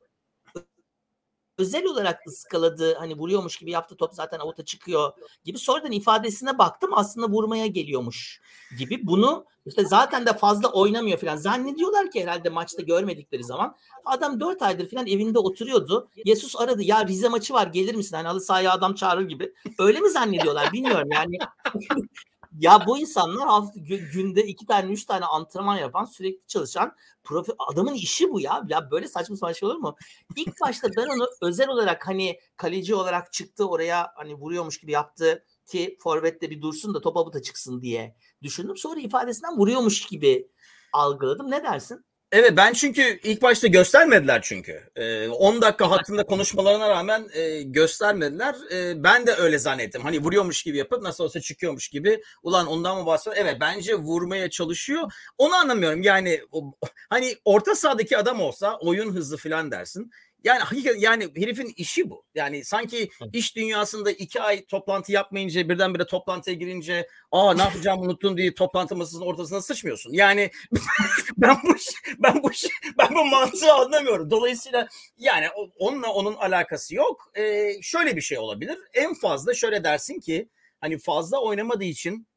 Speaker 1: Özel olarak ıskaladı. Hani vuruyormuş gibi yaptı top zaten avuta çıkıyor gibi. Sonradan ifadesine baktım aslında vurmaya geliyormuş gibi. Bunu işte zaten de fazla oynamıyor falan. Zannediyorlar ki herhalde maçta görmedikleri zaman. Adam dört aydır falan evinde oturuyordu. Yesus aradı. Ya Rize maçı var gelir misin? Hani halı sahaya adam çağırır gibi. Öyle mi zannediyorlar bilmiyorum yani. ya bu insanlar hafta, günde iki tane üç tane antrenman yapan sürekli çalışan profi adamın işi bu ya. Ya böyle saçma sapan şey olur mu? İlk başta ben onu özel olarak hani kaleci olarak çıktı oraya hani vuruyormuş gibi yaptı ki forvette bir dursun da top abuta çıksın diye düşündüm. Sonra ifadesinden vuruyormuş gibi algıladım. Ne dersin?
Speaker 2: Evet ben çünkü ilk başta göstermediler çünkü. Ee, 10 dakika hakkında konuşmalarına rağmen e, göstermediler. E, ben de öyle zannettim. Hani vuruyormuş gibi yapıp nasıl olsa çıkıyormuş gibi. Ulan ondan mı bahsediyor? Evet bence vurmaya çalışıyor. Onu anlamıyorum. Yani o, hani orta sahadaki adam olsa oyun hızlı falan dersin. Yani hakikaten yani herifin işi bu. Yani sanki iş dünyasında iki ay toplantı yapmayınca birdenbire toplantıya girince aa ne yapacağım unuttum diye toplantı masasının ortasına sıçmıyorsun. Yani ben bu ben bu ben bu mantığı anlamıyorum. Dolayısıyla yani onunla onun alakası yok. Ee, şöyle bir şey olabilir. En fazla şöyle dersin ki hani fazla oynamadığı için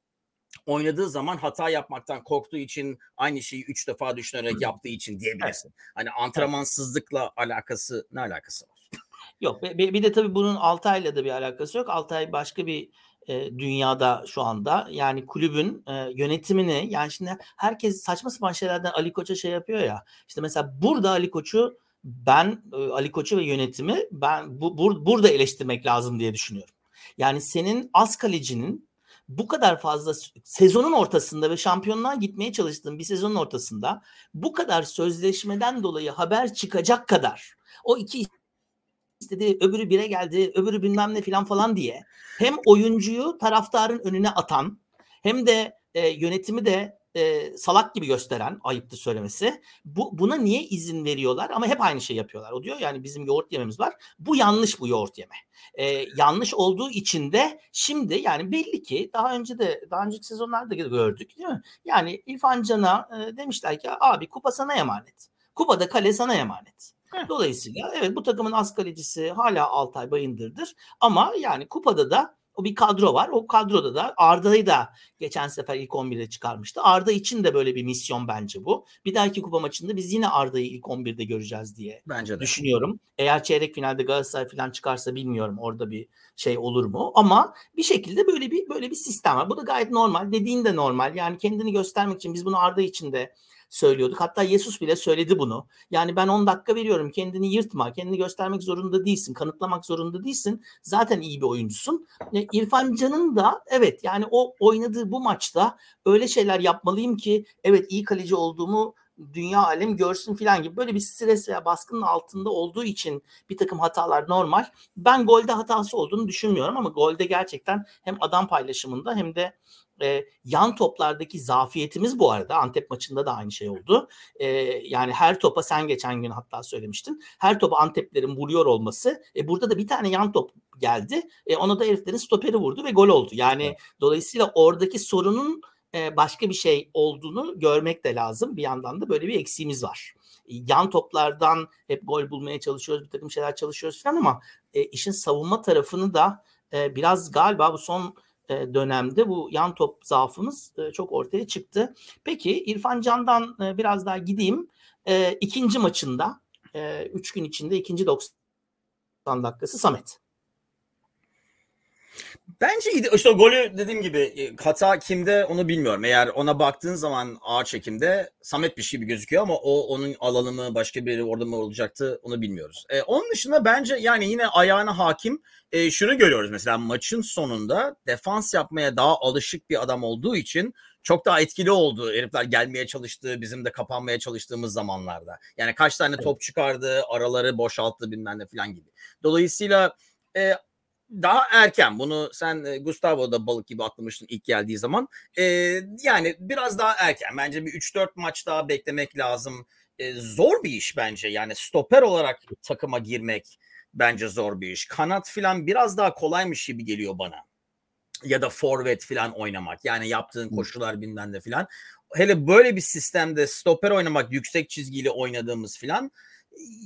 Speaker 2: oynadığı zaman hata yapmaktan korktuğu için aynı şeyi üç defa düşünerek yaptığı için diyebilirsin. Hani antrenmansızlıkla alakası ne alakası var?
Speaker 1: Yok bir, bir de tabii bunun Altay'la da bir alakası yok. Altay başka bir e, dünyada şu anda. Yani kulübün e, yönetimini yani şimdi herkes saçma sapan şeylerden Ali Koç'a şey yapıyor ya. İşte mesela burada Ali Koç'u ben e, Ali Koç'u ve yönetimi ben bu, bur, burada eleştirmek lazım diye düşünüyorum. Yani senin az kalecinin bu kadar fazla sezonun ortasında ve şampiyonluğa gitmeye çalıştığın bir sezonun ortasında bu kadar sözleşmeden dolayı haber çıkacak kadar o iki istedi öbürü bire geldi öbürü bilmem ne filan falan diye hem oyuncuyu taraftarın önüne atan hem de e, yönetimi de e, salak gibi gösteren ayıptı söylemesi. Bu buna niye izin veriyorlar? Ama hep aynı şey yapıyorlar. O diyor yani bizim yoğurt yememiz var. Bu yanlış bu yoğurt yeme. E, yanlış olduğu için de şimdi yani belli ki daha önce de daha önceki sezonlarda gördük değil mi? Yani İrfan Can'a e, demişler ki abi kupa sana emanet. Kupada kale sana emanet. Dolayısıyla evet bu takımın az kalecisi hala Altay Bayındır'dır. Ama yani kupada da o bir kadro var. O kadroda da Arda'yı da geçen sefer ilk 11'de çıkarmıştı. Arda için de böyle bir misyon bence bu. Bir dahaki kupa maçında biz yine Arda'yı ilk 11'de göreceğiz diye bence de. düşünüyorum. Eğer çeyrek finalde Galatasaray falan çıkarsa bilmiyorum orada bir şey olur mu? Ama bir şekilde böyle bir böyle bir sistem var. Bu da gayet normal. Dediğin de normal. Yani kendini göstermek için biz bunu Arda için de söylüyorduk. Hatta Yesus bile söyledi bunu. Yani ben 10 dakika veriyorum kendini yırtma, kendini göstermek zorunda değilsin, kanıtlamak zorunda değilsin. Zaten iyi bir oyuncusun. E, İrfan Can'ın da evet yani o oynadığı bu maçta öyle şeyler yapmalıyım ki evet iyi kaleci olduğumu dünya alem görsün filan gibi böyle bir stres veya baskının altında olduğu için bir takım hatalar normal. Ben golde hatası olduğunu düşünmüyorum ama golde gerçekten hem adam paylaşımında hem de e, yan toplardaki zafiyetimiz bu arada Antep maçında da aynı şey oldu. E, yani her topa sen geçen gün hatta söylemiştin. Her topa Anteplerin vuruyor olması. E, burada da bir tane yan top geldi. E, ona da heriflerin stoperi vurdu ve gol oldu. Yani evet. dolayısıyla oradaki sorunun e, başka bir şey olduğunu görmek de lazım. Bir yandan da böyle bir eksiğimiz var. Yan toplardan hep gol bulmaya çalışıyoruz, bir takım şeyler çalışıyoruz falan ama e, işin savunma tarafını da e, biraz galiba bu son e, dönemde bu yan top zaafımız e, çok ortaya çıktı. Peki İrfan Can'dan e, biraz daha gideyim. İkinci maçında 3 gün içinde ikinci 90 dakikası Samet.
Speaker 2: Bence işte o golü dediğim gibi hata kimde onu bilmiyorum. Eğer ona baktığın zaman ağır çekimde Samet bir şey gibi gözüküyor ama o onun alanı mı başka biri orada mı olacaktı onu bilmiyoruz. Ee, onun dışında bence yani yine ayağına hakim e, şunu görüyoruz mesela maçın sonunda defans yapmaya daha alışık bir adam olduğu için çok daha etkili oldu. Herifler gelmeye çalıştı, bizim de kapanmaya çalıştığımız zamanlarda. Yani kaç tane top çıkardı, araları boşalttı bilmem ne falan gibi. Dolayısıyla e, daha erken. Bunu sen e, Gustavo da balık gibi atlamıştın ilk geldiği zaman. E, yani biraz daha erken. Bence bir 3-4 maç daha beklemek lazım. E, zor bir iş bence. Yani stoper olarak takıma girmek bence zor bir iş. Kanat filan biraz daha kolaymış gibi geliyor bana. Ya da forvet filan oynamak. Yani yaptığın koşular bilmem de filan. Hele böyle bir sistemde stoper oynamak, yüksek çizgiyle oynadığımız filan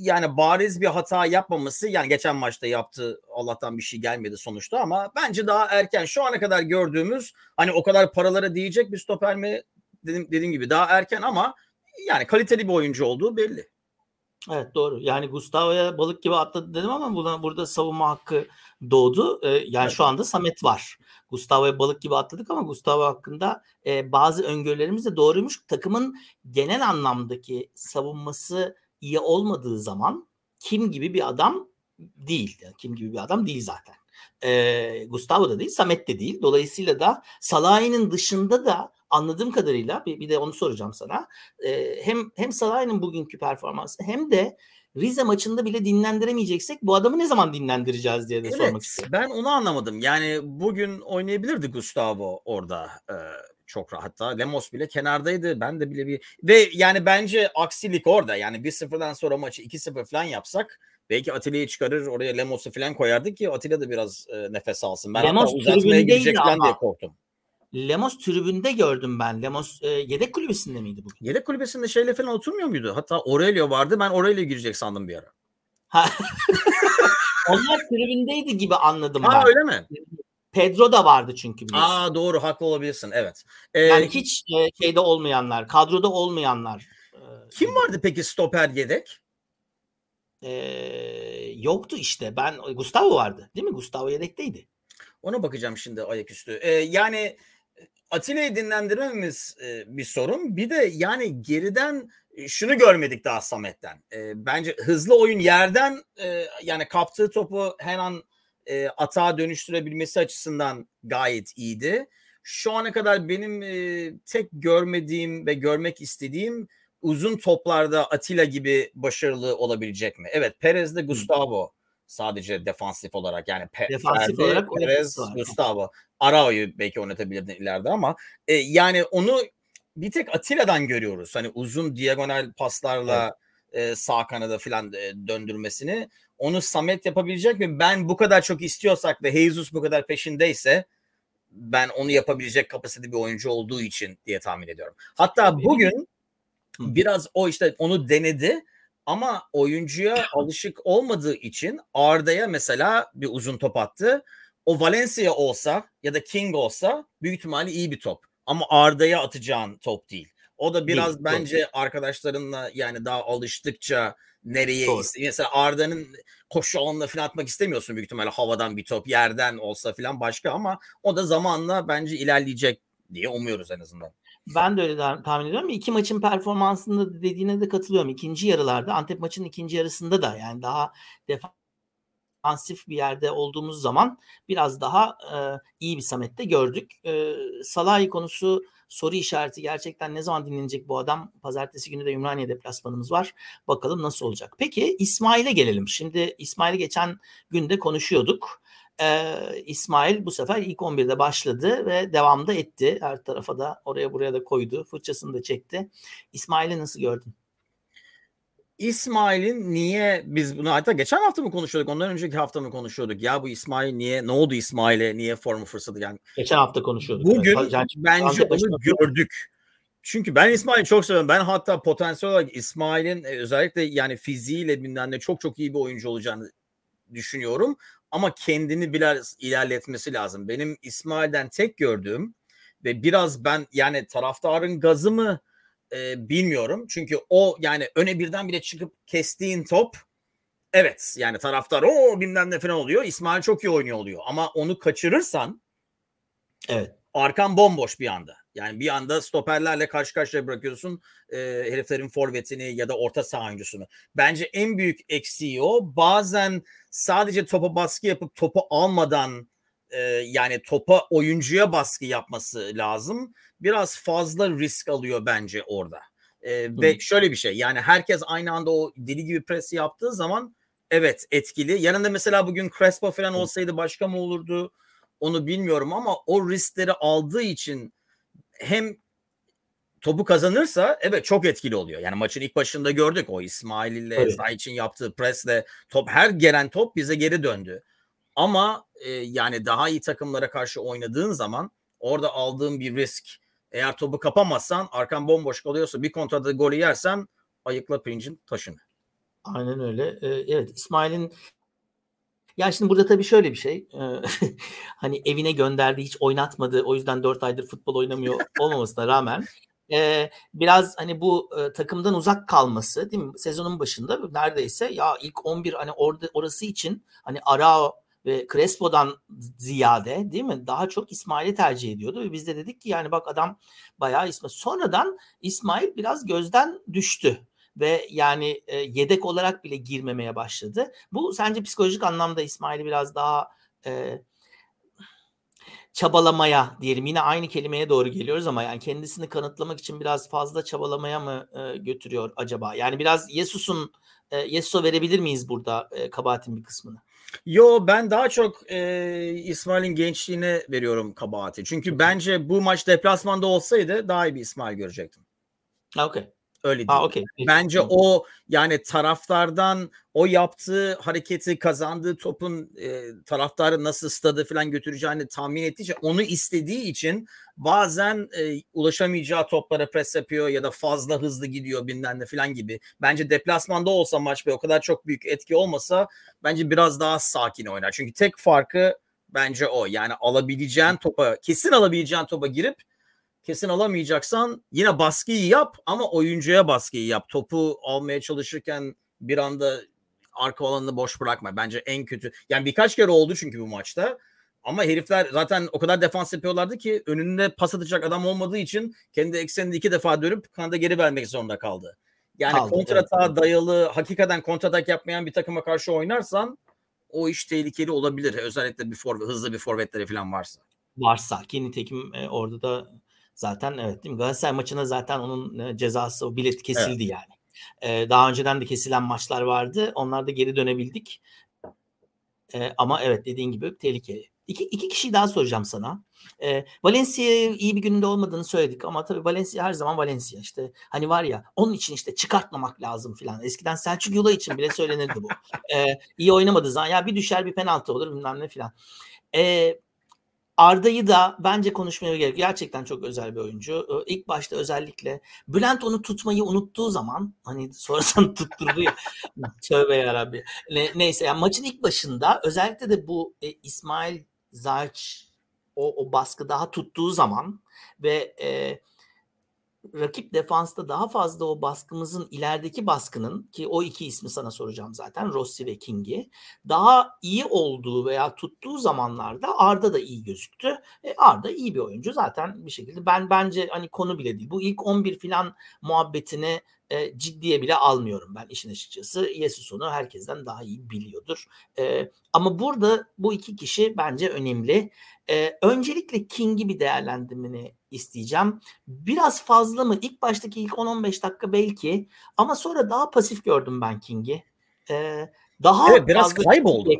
Speaker 2: yani bariz bir hata yapmaması yani geçen maçta yaptı Allah'tan bir şey gelmedi sonuçta ama bence daha erken şu ana kadar gördüğümüz hani o kadar paralara diyecek bir stoper mi dedim, dediğim gibi daha erken ama yani kaliteli bir oyuncu olduğu belli.
Speaker 1: Evet doğru. Yani Gustavo'ya balık gibi atladı dedim ama buna, burada savunma hakkı doğdu. Ee, yani evet. şu anda Samet var. Gustavo'ya balık gibi atladık ama Gustavo hakkında e, bazı öngörülerimiz de doğruymuş. Takımın genel anlamdaki savunması iyi olmadığı zaman kim gibi bir adam değil. Yani kim gibi bir adam değil zaten. E, Gustavo da değil, Samet de değil. Dolayısıyla da Salah'ın dışında da anladığım kadarıyla bir, bir de onu soracağım sana. E, hem hem Salah'ın bugünkü performansı hem de Rize maçında bile dinlendiremeyeceksek bu adamı ne zaman dinlendireceğiz diye de evet, sormak istiyorum.
Speaker 2: Ben onu anlamadım. Yani bugün oynayabilirdi Gustavo orada. Ee, çok rahat. Hatta Lemos bile kenardaydı. Ben de bile bir ve yani bence aksilik orada. Yani 1-0'dan sonra maçı 2-0 falan yapsak belki Atilla'yı çıkarır oraya Lemos'u falan koyardı ki Atilla da biraz e, nefes alsın. Ben Lemos hatta uzatmaya gidecek falan diye korktum.
Speaker 1: Lemos tribünde gördüm ben. Lemos e, yedek kulübesinde miydi bugün?
Speaker 2: Yedek kulübesinde şeyle falan oturmuyor muydu? Hatta Aurelio vardı. Ben Aurelio girecek sandım bir ara.
Speaker 1: Onlar tribündeydi gibi anladım
Speaker 2: Aa,
Speaker 1: ben.
Speaker 2: öyle mi?
Speaker 1: Pedro da vardı çünkü biliyorsun.
Speaker 2: Aa doğru haklı olabilirsin evet.
Speaker 1: Ee, yani hiç e, şeyde olmayanlar, kadroda olmayanlar.
Speaker 2: E, kim vardı peki stoper yedek?
Speaker 1: Ee, yoktu işte. Ben Gustavo vardı. Değil mi? Gustavo yedekteydi.
Speaker 2: Ona bakacağım şimdi ayaküstü. Ee, yani Atilla'yı dinlendirmemiz e, bir sorun. Bir de yani geriden şunu görmedik daha Samet'ten. E, bence hızlı oyun yerden e, yani kaptığı topu her an e, atağa dönüştürebilmesi açısından gayet iyiydi. Şu ana kadar benim e, tek görmediğim ve görmek istediğim uzun toplarda Atilla gibi başarılı olabilecek mi? Evet Perez de Gustavo sadece defansif olarak yani Pe defansif Ferdi, olarak Perez, Gustavo. Arao'yu belki oynatabilirdin ileride ama e, yani onu bir tek Atilla'dan görüyoruz. Hani uzun diagonal paslarla evet. e, sağ kanada falan e, döndürmesini. Onu Samet yapabilecek mi? Ben bu kadar çok istiyorsak ve Jesus bu kadar peşindeyse ben onu yapabilecek kapasitede bir oyuncu olduğu için diye tahmin ediyorum. Hatta bugün biraz o işte onu denedi ama oyuncuya alışık olmadığı için Arda'ya mesela bir uzun top attı. O Valencia olsa ya da King olsa büyük ihtimalle iyi bir top. Ama Arda'ya atacağın top değil. O da biraz değil, bence doğru. arkadaşlarınla yani daha alıştıkça nereye doğru. mesela Arda'nın koşu alanına falan atmak istemiyorsun büyük ihtimalle havadan bir top yerden olsa falan başka ama o da zamanla bence ilerleyecek diye umuyoruz en azından.
Speaker 1: Ben de öyle tahmin ediyorum. İki maçın performansında dediğine de katılıyorum. İkinci yarılarda Antep maçının ikinci yarısında da yani daha defansif bir yerde olduğumuz zaman biraz daha e, iyi bir Samet'te gördük. E, Salahi konusu soru işareti gerçekten ne zaman dinlenecek bu adam? Pazartesi günü de Ümraniye deplasmanımız var. Bakalım nasıl olacak. Peki İsmail'e gelelim. Şimdi İsmail'i geçen günde konuşuyorduk. Ee, İsmail bu sefer ilk 11'de başladı ve devamda etti. Her tarafa da oraya buraya da koydu. Fırçasını da çekti. İsmail'i nasıl gördün?
Speaker 2: İsmail'in niye biz bunu hatta geçen hafta mı konuşuyorduk ondan önceki hafta mı konuşuyorduk ya bu İsmail niye ne oldu İsmail'e niye forma fırsatı yani
Speaker 1: geçen hafta konuşuyorduk.
Speaker 2: Bugün evet. yani, bence onu gördük. Çünkü ben İsmail'i çok seviyorum. Ben hatta potansiyel olarak İsmail'in e, özellikle yani fiziğiyle bilmem ne çok çok iyi bir oyuncu olacağını düşünüyorum. Ama kendini biraz ilerletmesi lazım. Benim İsmail'den tek gördüğüm ve biraz ben yani taraftarın gazı mı e, bilmiyorum. Çünkü o yani öne birden bile çıkıp kestiğin top evet yani taraftar o bilmem ne falan oluyor. İsmail çok iyi oynuyor oluyor. Ama onu kaçırırsan
Speaker 1: evet.
Speaker 2: arkan bomboş bir anda. Yani bir anda stoperlerle karşı karşıya bırakıyorsun e, heriflerin forvetini ya da orta saha oyuncusunu. Bence en büyük eksiği o. Bazen sadece topa baskı yapıp topu almadan e, yani topa oyuncuya baskı yapması lazım. Biraz fazla risk alıyor bence orada. E, ve şöyle bir şey yani herkes aynı anda o deli gibi pres yaptığı zaman evet etkili. Yanında mesela bugün Crespo falan olsaydı başka mı olurdu onu bilmiyorum ama o riskleri aldığı için hem topu kazanırsa evet çok etkili oluyor. Yani maçın ilk başında gördük o İsmail ile evet. için yaptığı presle top her gelen top bize geri döndü. Ama e, yani daha iyi takımlara karşı oynadığın zaman orada aldığın bir risk eğer topu kapamazsan arkan bomboş kalıyorsa bir kontrada golü yersen ayıkla pirincin taşını.
Speaker 1: Aynen öyle. Ee, evet İsmail'in ya şimdi burada tabii şöyle bir şey. hani evine gönderdi hiç oynatmadı. O yüzden 4 aydır futbol oynamıyor olmamasına rağmen e, biraz hani bu e, takımdan uzak kalması değil mi? Sezonun başında neredeyse ya ilk 11 hani orada orası için hani Arao ve Crespo'dan ziyade değil mi? Daha çok İsmail'i tercih ediyordu ve biz de dedik ki yani bak adam bayağı İsmail. Sonradan İsmail biraz gözden düştü ve yani e, yedek olarak bile girmemeye başladı. Bu sence psikolojik anlamda İsmail'i biraz daha e, çabalamaya diyelim yine aynı kelimeye doğru geliyoruz ama yani kendisini kanıtlamak için biraz fazla çabalamaya mı e, götürüyor acaba? Yani biraz Yesus'un e, Yesus'a verebilir miyiz burada e, kabahatin bir kısmını?
Speaker 2: Yo ben daha çok e, İsmail'in gençliğine veriyorum kabahati. Çünkü bence bu maç deplasmanda olsaydı daha iyi bir İsmail görecektim.
Speaker 1: Okay.
Speaker 2: Öyle değil. Ha, okay. Bence o yani taraftardan o yaptığı hareketi kazandığı topun e, taraftarı nasıl stadı falan götüreceğini tahmin ettiği için onu istediği için bazen e, ulaşamayacağı toplara pres yapıyor ya da fazla hızlı gidiyor bilmem ne falan gibi. Bence deplasmanda olsa maç ve o kadar çok büyük etki olmasa bence biraz daha sakin oynar. Çünkü tek farkı bence o. Yani alabileceğin topa kesin alabileceğin topa girip kesin alamayacaksan yine baskıyı yap ama oyuncuya baskıyı yap. Topu almaya çalışırken bir anda arka alanını boş bırakma. Bence en kötü. Yani birkaç kere oldu çünkü bu maçta. Ama herifler zaten o kadar defans yapıyorlardı ki önünde pas atacak adam olmadığı için kendi ekseninde iki defa dönüp kanada geri vermek zorunda kaldı. Yani Aldı, kontrata evet. dayalı hakikaten kontratak yapmayan bir takıma karşı oynarsan o iş tehlikeli olabilir. Özellikle bir forvet, hızlı bir forvetleri falan varsa.
Speaker 1: Varsa ki nitekim e, orada da Zaten evet değil mi? Galatasaray maçına zaten onun cezası o bilet kesildi evet. yani. Ee, daha önceden de kesilen maçlar vardı. Onlarda geri dönebildik. Ee, ama evet dediğin gibi tehlikeli. İki, iki kişiyi daha soracağım sana. E, Valencia iyi bir gününde olmadığını söyledik ama tabii Valencia her zaman Valencia işte hani var ya onun için işte çıkartmamak lazım filan. Eskiden Selçuk Yula için bile söylenirdi bu. E, iyi oynamadığı zaman ya bir düşer bir penaltı olur bilmem ne filan. E, Arda'yı da bence konuşmaya gerek. Gerçekten çok özel bir oyuncu. İlk başta özellikle Bülent onu tutmayı unuttuğu zaman hani sonradan tutturdu ya. Tövbe yarabbi. Ne, neyse yani maçın ilk başında özellikle de bu e, İsmail Zarç o, o baskı daha tuttuğu zaman ve e, rakip defansta daha fazla o baskımızın ilerideki baskının ki o iki ismi sana soracağım zaten Rossi ve King'i daha iyi olduğu veya tuttuğu zamanlarda Arda da iyi gözüktü. E, Arda iyi bir oyuncu zaten bir şekilde ben bence hani konu bile değil. Bu ilk 11 filan muhabbetini e, ciddiye bile almıyorum ben işin açıkçası. Yesus onu herkesten daha iyi biliyordur. E, ama burada bu iki kişi bence önemli. E, öncelikle King'i bir değerlendirmeni isteyeceğim. Biraz fazla mı? İlk baştaki ilk 10-15 dakika belki ama sonra daha pasif gördüm ben King'i. E, daha
Speaker 2: evet, biraz kayboldu.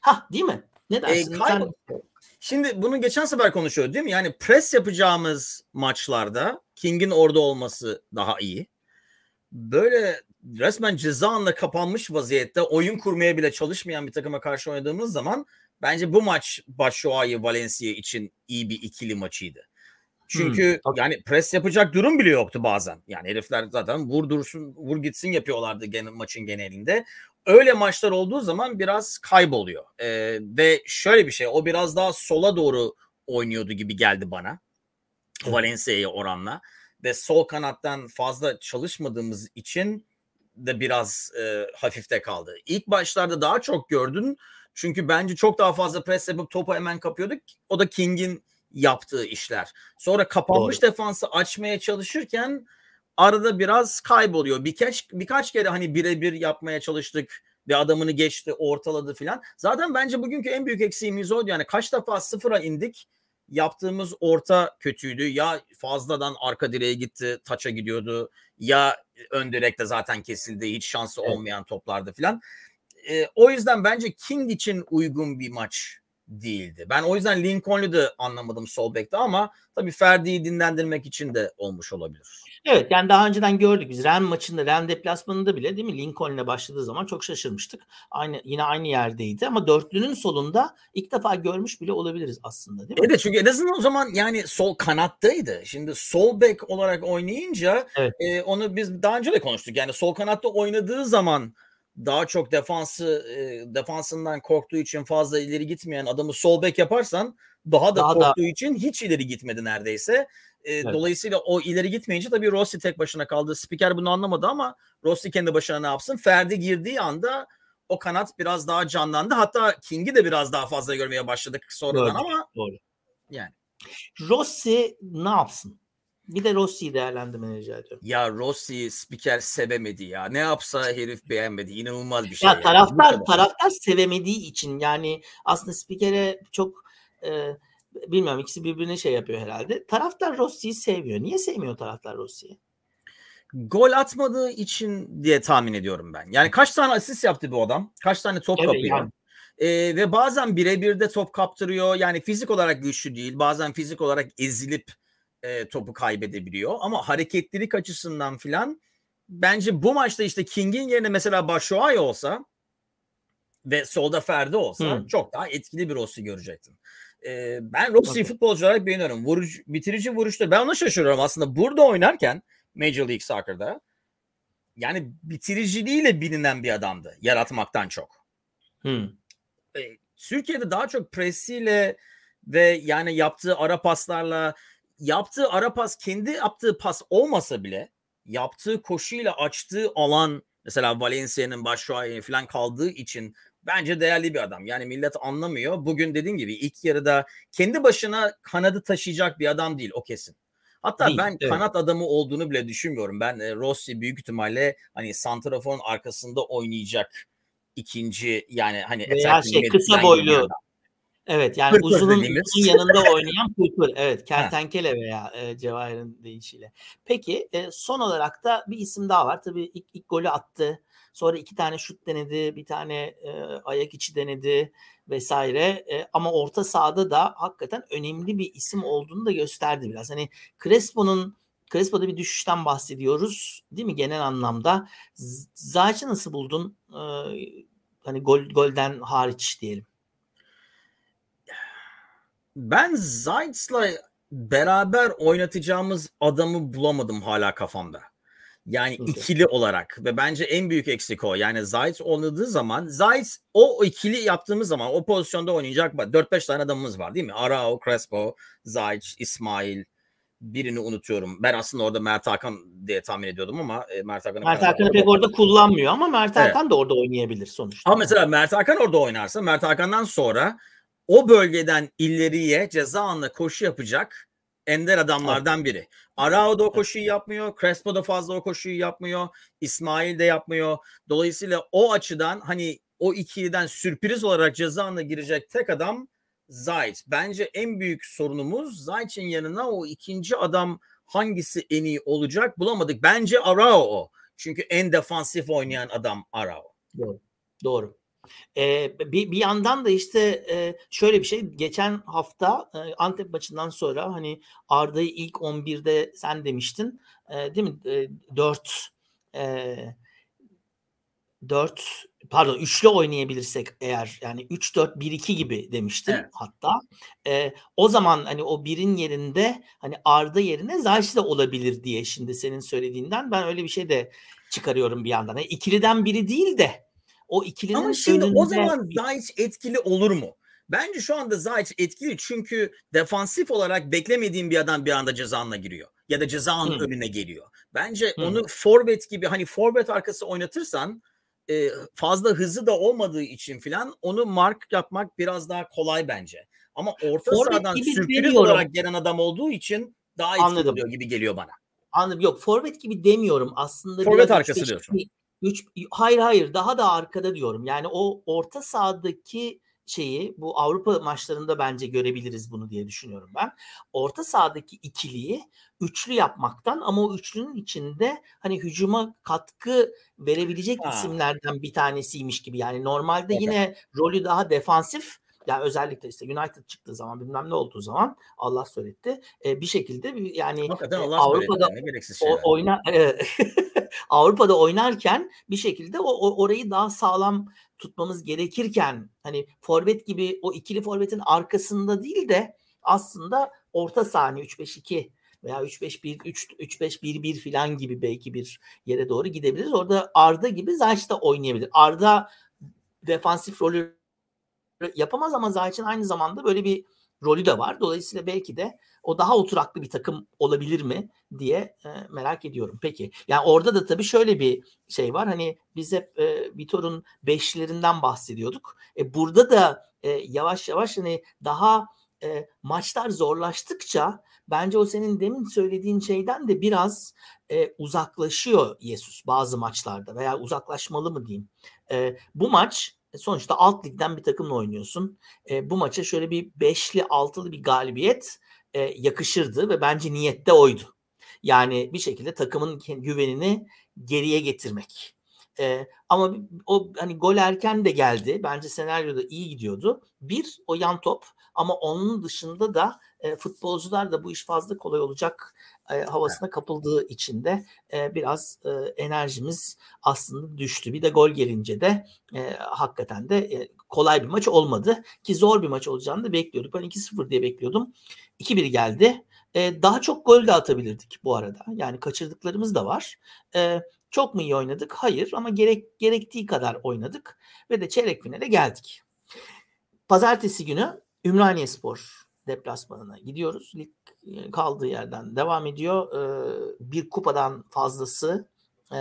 Speaker 1: Ha değil mi? Ne dersin?
Speaker 2: E, kaybol- Sen... Şimdi bunu geçen sefer konuşuyorduk değil mi? Yani pres yapacağımız maçlarda King'in orada olması daha iyi böyle resmen ceza anla kapanmış vaziyette oyun kurmaya bile çalışmayan bir takıma karşı oynadığımız zaman bence bu maç Başşuay'ı Valencia için iyi bir ikili maçıydı. Çünkü hmm, yani pres yapacak durum bile yoktu bazen. Yani herifler zaten vur dursun, vur gitsin yapıyorlardı gene, maçın genelinde. Öyle maçlar olduğu zaman biraz kayboluyor. Ee, ve şöyle bir şey, o biraz daha sola doğru oynuyordu gibi geldi bana. Valencia'ya oranla. Ve sol kanattan fazla çalışmadığımız için de biraz e, hafifte kaldı. İlk başlarda daha çok gördün. Çünkü bence çok daha fazla pres yapıp topu hemen kapıyorduk. O da King'in yaptığı işler. Sonra kapanmış Doğru. defansı açmaya çalışırken arada biraz kayboluyor. Birkaç birkaç kere hani birebir yapmaya çalıştık ve adamını geçti, ortaladı filan. Zaten bence bugünkü en büyük eksiğimiz oydu. Yani kaç defa sıfıra indik. Yaptığımız orta kötüydü. Ya fazladan arka direğe gitti, taça gidiyordu. Ya ön direkte zaten kesildi. Hiç şansı olmayan toplardı filan. E, o yüzden bence King için uygun bir maç değildi. Ben o yüzden Lincoln'u da anlamadım sol bekte ama tabii Ferdi'yi dinlendirmek için de olmuş olabilir.
Speaker 1: Evet yani daha önceden gördük biz Ren maçında Ren deplasmanında bile değil mi Lincoln'le başladığı zaman çok şaşırmıştık. Aynı yine aynı yerdeydi ama dörtlünün solunda ilk defa görmüş bile olabiliriz aslında değil mi?
Speaker 2: Evet çünkü en azından o zaman yani sol kanattaydı. Şimdi sol bek olarak oynayınca evet. e, onu biz daha önce de konuştuk. Yani sol kanatta oynadığı zaman daha çok defansı e, defansından korktuğu için fazla ileri gitmeyen adamı sol bek yaparsan daha da daha korktuğu da... için hiç ileri gitmedi neredeyse. E, evet. Dolayısıyla o ileri gitmeyince tabii Rossi tek başına kaldı. Spiker bunu anlamadı ama Rossi kendi başına ne yapsın? Ferdi girdiği anda o kanat biraz daha canlandı. Hatta King'i de biraz daha fazla görmeye başladık sonradan doğru, ama
Speaker 1: doğru. Yani Rossi ne yapsın? Bir de Rossi'yi değerlendirmeni rica ediyorum.
Speaker 2: Ya Rossi spiker sevemedi ya. Ne yapsa herif beğenmedi. İnanılmaz bir şey.
Speaker 1: Ya taraftar yani. taraftar sevemediği için yani aslında spikere çok e, bilmiyorum ikisi birbirine şey yapıyor herhalde. Taraftar Rossi'yi sevmiyor. Niye sevmiyor taraftar Rossi'yi?
Speaker 2: Gol atmadığı için diye tahmin ediyorum ben. Yani kaç tane asist yaptı bu adam? Kaç tane top evet, kapıyor? Yani. Ee, ve bazen birebir de top kaptırıyor. Yani fizik olarak güçlü değil. Bazen fizik olarak ezilip e, topu kaybedebiliyor. Ama hareketlilik açısından filan bence bu maçta işte King'in yerine mesela Başuay olsa ve solda Ferdi olsa hmm. çok daha etkili bir Rossi görecektim. Ee, ben Rossi'yi futbolcu olarak beğeniyorum. Vuruş, bitirici vuruşları. Ben ona şaşırıyorum aslında. Burada oynarken Major League Soccer'da yani bitiriciliğiyle bilinen bir adamdı. Yaratmaktan çok. Hmm. Ee, Türkiye'de daha çok presiyle ve yani yaptığı ara paslarla yaptığı ara pas kendi yaptığı pas olmasa bile yaptığı koşuyla açtığı alan mesela Valencia'nın başrolü falan kaldığı için bence değerli bir adam. Yani millet anlamıyor. Bugün dediğim gibi ilk yarıda kendi başına kanadı taşıyacak bir adam değil o kesin. Hatta değil, ben evet. kanat adamı olduğunu bile düşünmüyorum. Ben e, Rossi büyük ihtimalle hani santraforun arkasında oynayacak ikinci yani hani
Speaker 1: veya şey kısa boylu Evet yani pırpır uzunun, uzun yanında oynayan pırpır. Evet kertenkele veya e, Cevahir'in deyişiyle. Peki e, son olarak da bir isim daha var. Tabii ilk, ilk golü attı. Sonra iki tane şut denedi. Bir tane e, ayak içi denedi vesaire. E, ama orta sahada da hakikaten önemli bir isim olduğunu da gösterdi biraz. Hani Crespo'nun Crespo'da bir düşüşten bahsediyoruz değil mi genel anlamda? Zayç'ı nasıl buldun? E, hani gol golden hariç diyelim
Speaker 2: ben Zayt's'la beraber oynatacağımız adamı bulamadım hala kafamda. Yani okay. ikili olarak ve bence en büyük eksik o. Yani Zayt oynadığı zaman Zayt o ikili yaptığımız zaman o pozisyonda oynayacak 4-5 tane adamımız var değil mi? Arao, Crespo, Zayt, İsmail birini unutuyorum. Ben aslında orada Mert Hakan diye tahmin ediyordum ama e, Mert Hakan'ı
Speaker 1: Mert Hakan'ı pek orada kullanmıyor ama Mert Hakan evet. da orada oynayabilir sonuçta.
Speaker 2: Ama mesela Mert Hakan orada oynarsa Mert Hakan'dan sonra o bölgeden ileriye ceza anla koşu yapacak ender adamlardan biri. Arao da o koşuyu yapmıyor. Crespo da fazla o koşuyu yapmıyor. İsmail de yapmıyor. Dolayısıyla o açıdan hani o ikiliden sürpriz olarak ceza girecek tek adam Zayt. Bence en büyük sorunumuz Zayt'in yanına o ikinci adam hangisi en iyi olacak bulamadık. Bence Arao o. Çünkü en defansif oynayan adam Arao.
Speaker 1: Doğru. Doğru. Ee, bir, bir yandan da işte e, şöyle bir şey geçen hafta e, Antep maçından sonra hani Arda'yı ilk 11'de sen demiştin e, değil mi? E, 4 e, 4 pardon üçlü oynayabilirsek eğer yani 3 4 1 2 gibi demiştim
Speaker 2: Evet.
Speaker 1: hatta. Eee, o zaman hani o 1'in yerinde hani Arda yerine Zayt de olabilir diye şimdi senin söylediğinden ben öyle bir şey de çıkarıyorum bir yandan. Hani ikiliden biri değil de o ikilinin
Speaker 2: Ama şimdi
Speaker 1: önünde
Speaker 2: o zaman Zayt etkili olur mu? Bence şu anda Zayt etkili çünkü defansif olarak beklemediğim bir adam bir anda cezanla giriyor. Ya da cezanın
Speaker 1: Hı.
Speaker 2: önüne geliyor. Bence
Speaker 1: Hı.
Speaker 2: onu forvet gibi hani forvet arkası oynatırsan e, fazla hızlı da olmadığı için filan onu mark yapmak biraz daha kolay bence. Ama orta
Speaker 1: Forvet
Speaker 2: sahadan sürpriz olarak gelen adam olduğu için daha etkili
Speaker 1: Anladım.
Speaker 2: oluyor gibi geliyor bana.
Speaker 1: Anladım. Yok forvet gibi demiyorum. Aslında
Speaker 2: Forvet arkası
Speaker 1: 3-5-2
Speaker 2: diyorsun.
Speaker 1: Üç- hayır hayır daha da arkada diyorum. Yani o orta sahadaki şeyi bu Avrupa maçlarında bence görebiliriz bunu diye düşünüyorum ben. Orta sahadaki ikiliyi üçlü yapmaktan ama o üçlünün içinde hani hücuma katkı verebilecek
Speaker 2: Ha.
Speaker 1: isimlerden bir tanesiymiş gibi. Yani normalde
Speaker 2: Evet.
Speaker 1: yine rolü daha defansif yani özellikle işte United çıktığı zaman bilmem ne olduğu zaman Allah söyletti. e, bir şekilde bir- yani
Speaker 2: Hakikaten
Speaker 1: e,
Speaker 2: Allah
Speaker 1: Avrupa'da
Speaker 2: şeyler.
Speaker 1: oyna evet. Avrupa'da oynarken bir şekilde o, o- orayı daha sağlam tutmamız gerekirken hani forvet gibi o ikili forvetin arkasında değil de aslında orta sahne 3-5-2 veya 3-5-1 3 3-5-1-1 falan gibi belki bir yere doğru gidebiliriz. Orada Arda gibi Zayt da oynayabilir. Arda defansif rolü yapamaz ama Zayt'in aynı zamanda böyle bir rolü de var. Dolayısıyla belki de o daha oturaklı bir takım olabilir mi diye e, merak ediyorum. Peki. Yani orada da tabii şöyle bir şey var. Hani biz hep e, Vitor'un beşlilerinden bahsediyorduk. E, burada da e, yavaş yavaş hani daha e, maçlar zorlaştıkça bence o senin demin söylediğin şeyden de biraz e, uzaklaşıyor Jesus bazı maçlarda veya uzaklaşmalı mı diyeyim. E, bu maç sonuçta alt ligden bir takımla oynuyorsun. E, bu maça şöyle bir beşli altılı bir galibiyet e, yakışırdı ve bence niyette oydu. Yani bir şekilde takımın güvenini geriye getirmek. E, ama o hani gol erken de geldi. Bence senaryoda iyi gidiyordu. Bir o yan top ama onun dışında da e, futbolcular da bu iş fazla kolay olacak e, havasına kapıldığı için de e, biraz e, enerjimiz aslında düştü. Bir de gol gelince de e, hakikaten de e, kolay bir maç olmadı ki zor bir maç olacağını da bekliyorduk. Ben 2-0 diye bekliyordum. 2-1 geldi. E, daha çok gol de atabilirdik bu arada. Yani kaçırdıklarımız da var. E, çok mu iyi oynadık? Hayır ama gerek gerektiği kadar oynadık ve de çeyrek finale geldik. Pazartesi günü Ümraniyespor deplasmanına gidiyoruz. Lig e, kaldığı yerden devam ediyor. E, bir kupadan fazlası e,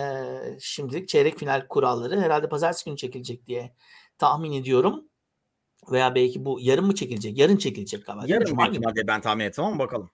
Speaker 1: şimdilik çeyrek final kuralları herhalde pazartesi günü çekilecek diye tahmin ediyorum. Veya belki bu yarın mı çekilecek? Yarın çekilecek galiba.
Speaker 2: Yarın
Speaker 1: Cuma günü.
Speaker 2: ben tahmin ettim ama bakalım.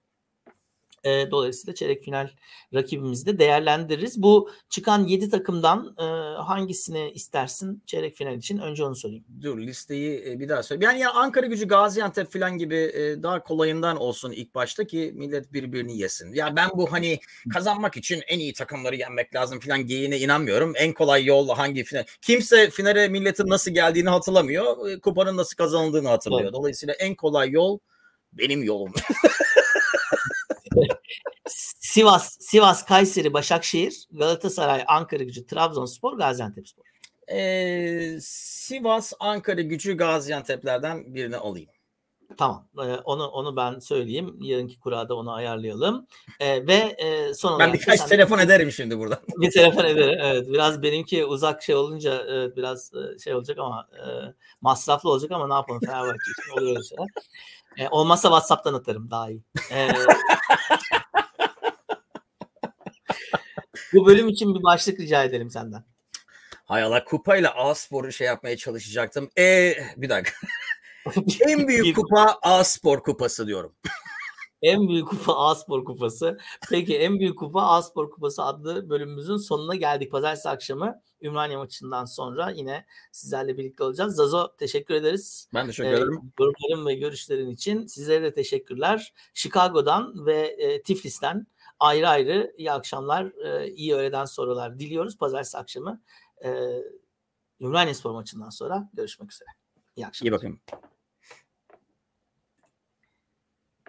Speaker 1: E, dolayısıyla çeyrek final rakibimizi de değerlendiririz. Bu çıkan 7 takımdan e, hangisini istersin çeyrek final için? Önce onu sorayım.
Speaker 2: Dur listeyi bir daha söyle. Yani ya Ankara gücü Gaziantep falan gibi e, daha kolayından olsun ilk başta ki millet birbirini yesin. Ya ben bu hani kazanmak için en iyi takımları yenmek lazım falan geyiğine inanmıyorum. En kolay yol hangi final? Kimse finale milletin nasıl geldiğini hatırlamıyor. Kupanın nasıl kazanıldığını hatırlıyor. Dolayısıyla en kolay yol benim yolum.
Speaker 1: Sivas, Sivas, Kayseri, Başakşehir, Galatasaray, Ankara Gücü, Trabzonspor, Gaziantepspor.
Speaker 2: Ee, Sivas, Ankara gücü Gaziantep'lerden birini alayım.
Speaker 1: Tamam. e, onu onu ben söyleyeyim. Yarınki kurada onu ayarlayalım. E, ve e, son
Speaker 2: Ben
Speaker 1: olarak da
Speaker 2: birkaç
Speaker 1: sen-
Speaker 2: telefon ederim şimdi buradan.
Speaker 1: bir telefon ederim. Evet, biraz benimki uzak şey olunca evet, biraz e, şey olacak ama e, masraflı olacak ama ne yapalım Fenerbahçe için oluyor öyle şeyler. E, olmazsa WhatsApp'tan atarım daha iyi. E, bu bölüm için bir başlık rica ederim senden.
Speaker 2: Hay Allah kupayla A-Spor'u şey yapmaya çalışacaktım. E bir dakika. En büyük kupa A-Spor kupası diyorum.
Speaker 1: En büyük kupa A-Spor kupası. Peki en büyük kupa A-Spor kupası adlı bölümümüzün sonuna geldik. Pazartesi akşamı Ümraniye maçından sonra yine sizlerle birlikte olacağız. Zazo teşekkür ederiz.
Speaker 2: Ben teşekkür
Speaker 1: Ee,
Speaker 2: ederim.
Speaker 1: yorumların ve görüşlerin için sizlere de teşekkürler. Chicago'dan ve e, Tiflis'ten ayrı ayrı iyi akşamlar, iyi öğleden sonralar diliyoruz. Pazartesi akşamı Ümraniye Spor maçından sonra görüşmek üzere. İyi akşamlar.
Speaker 2: İyi bakın.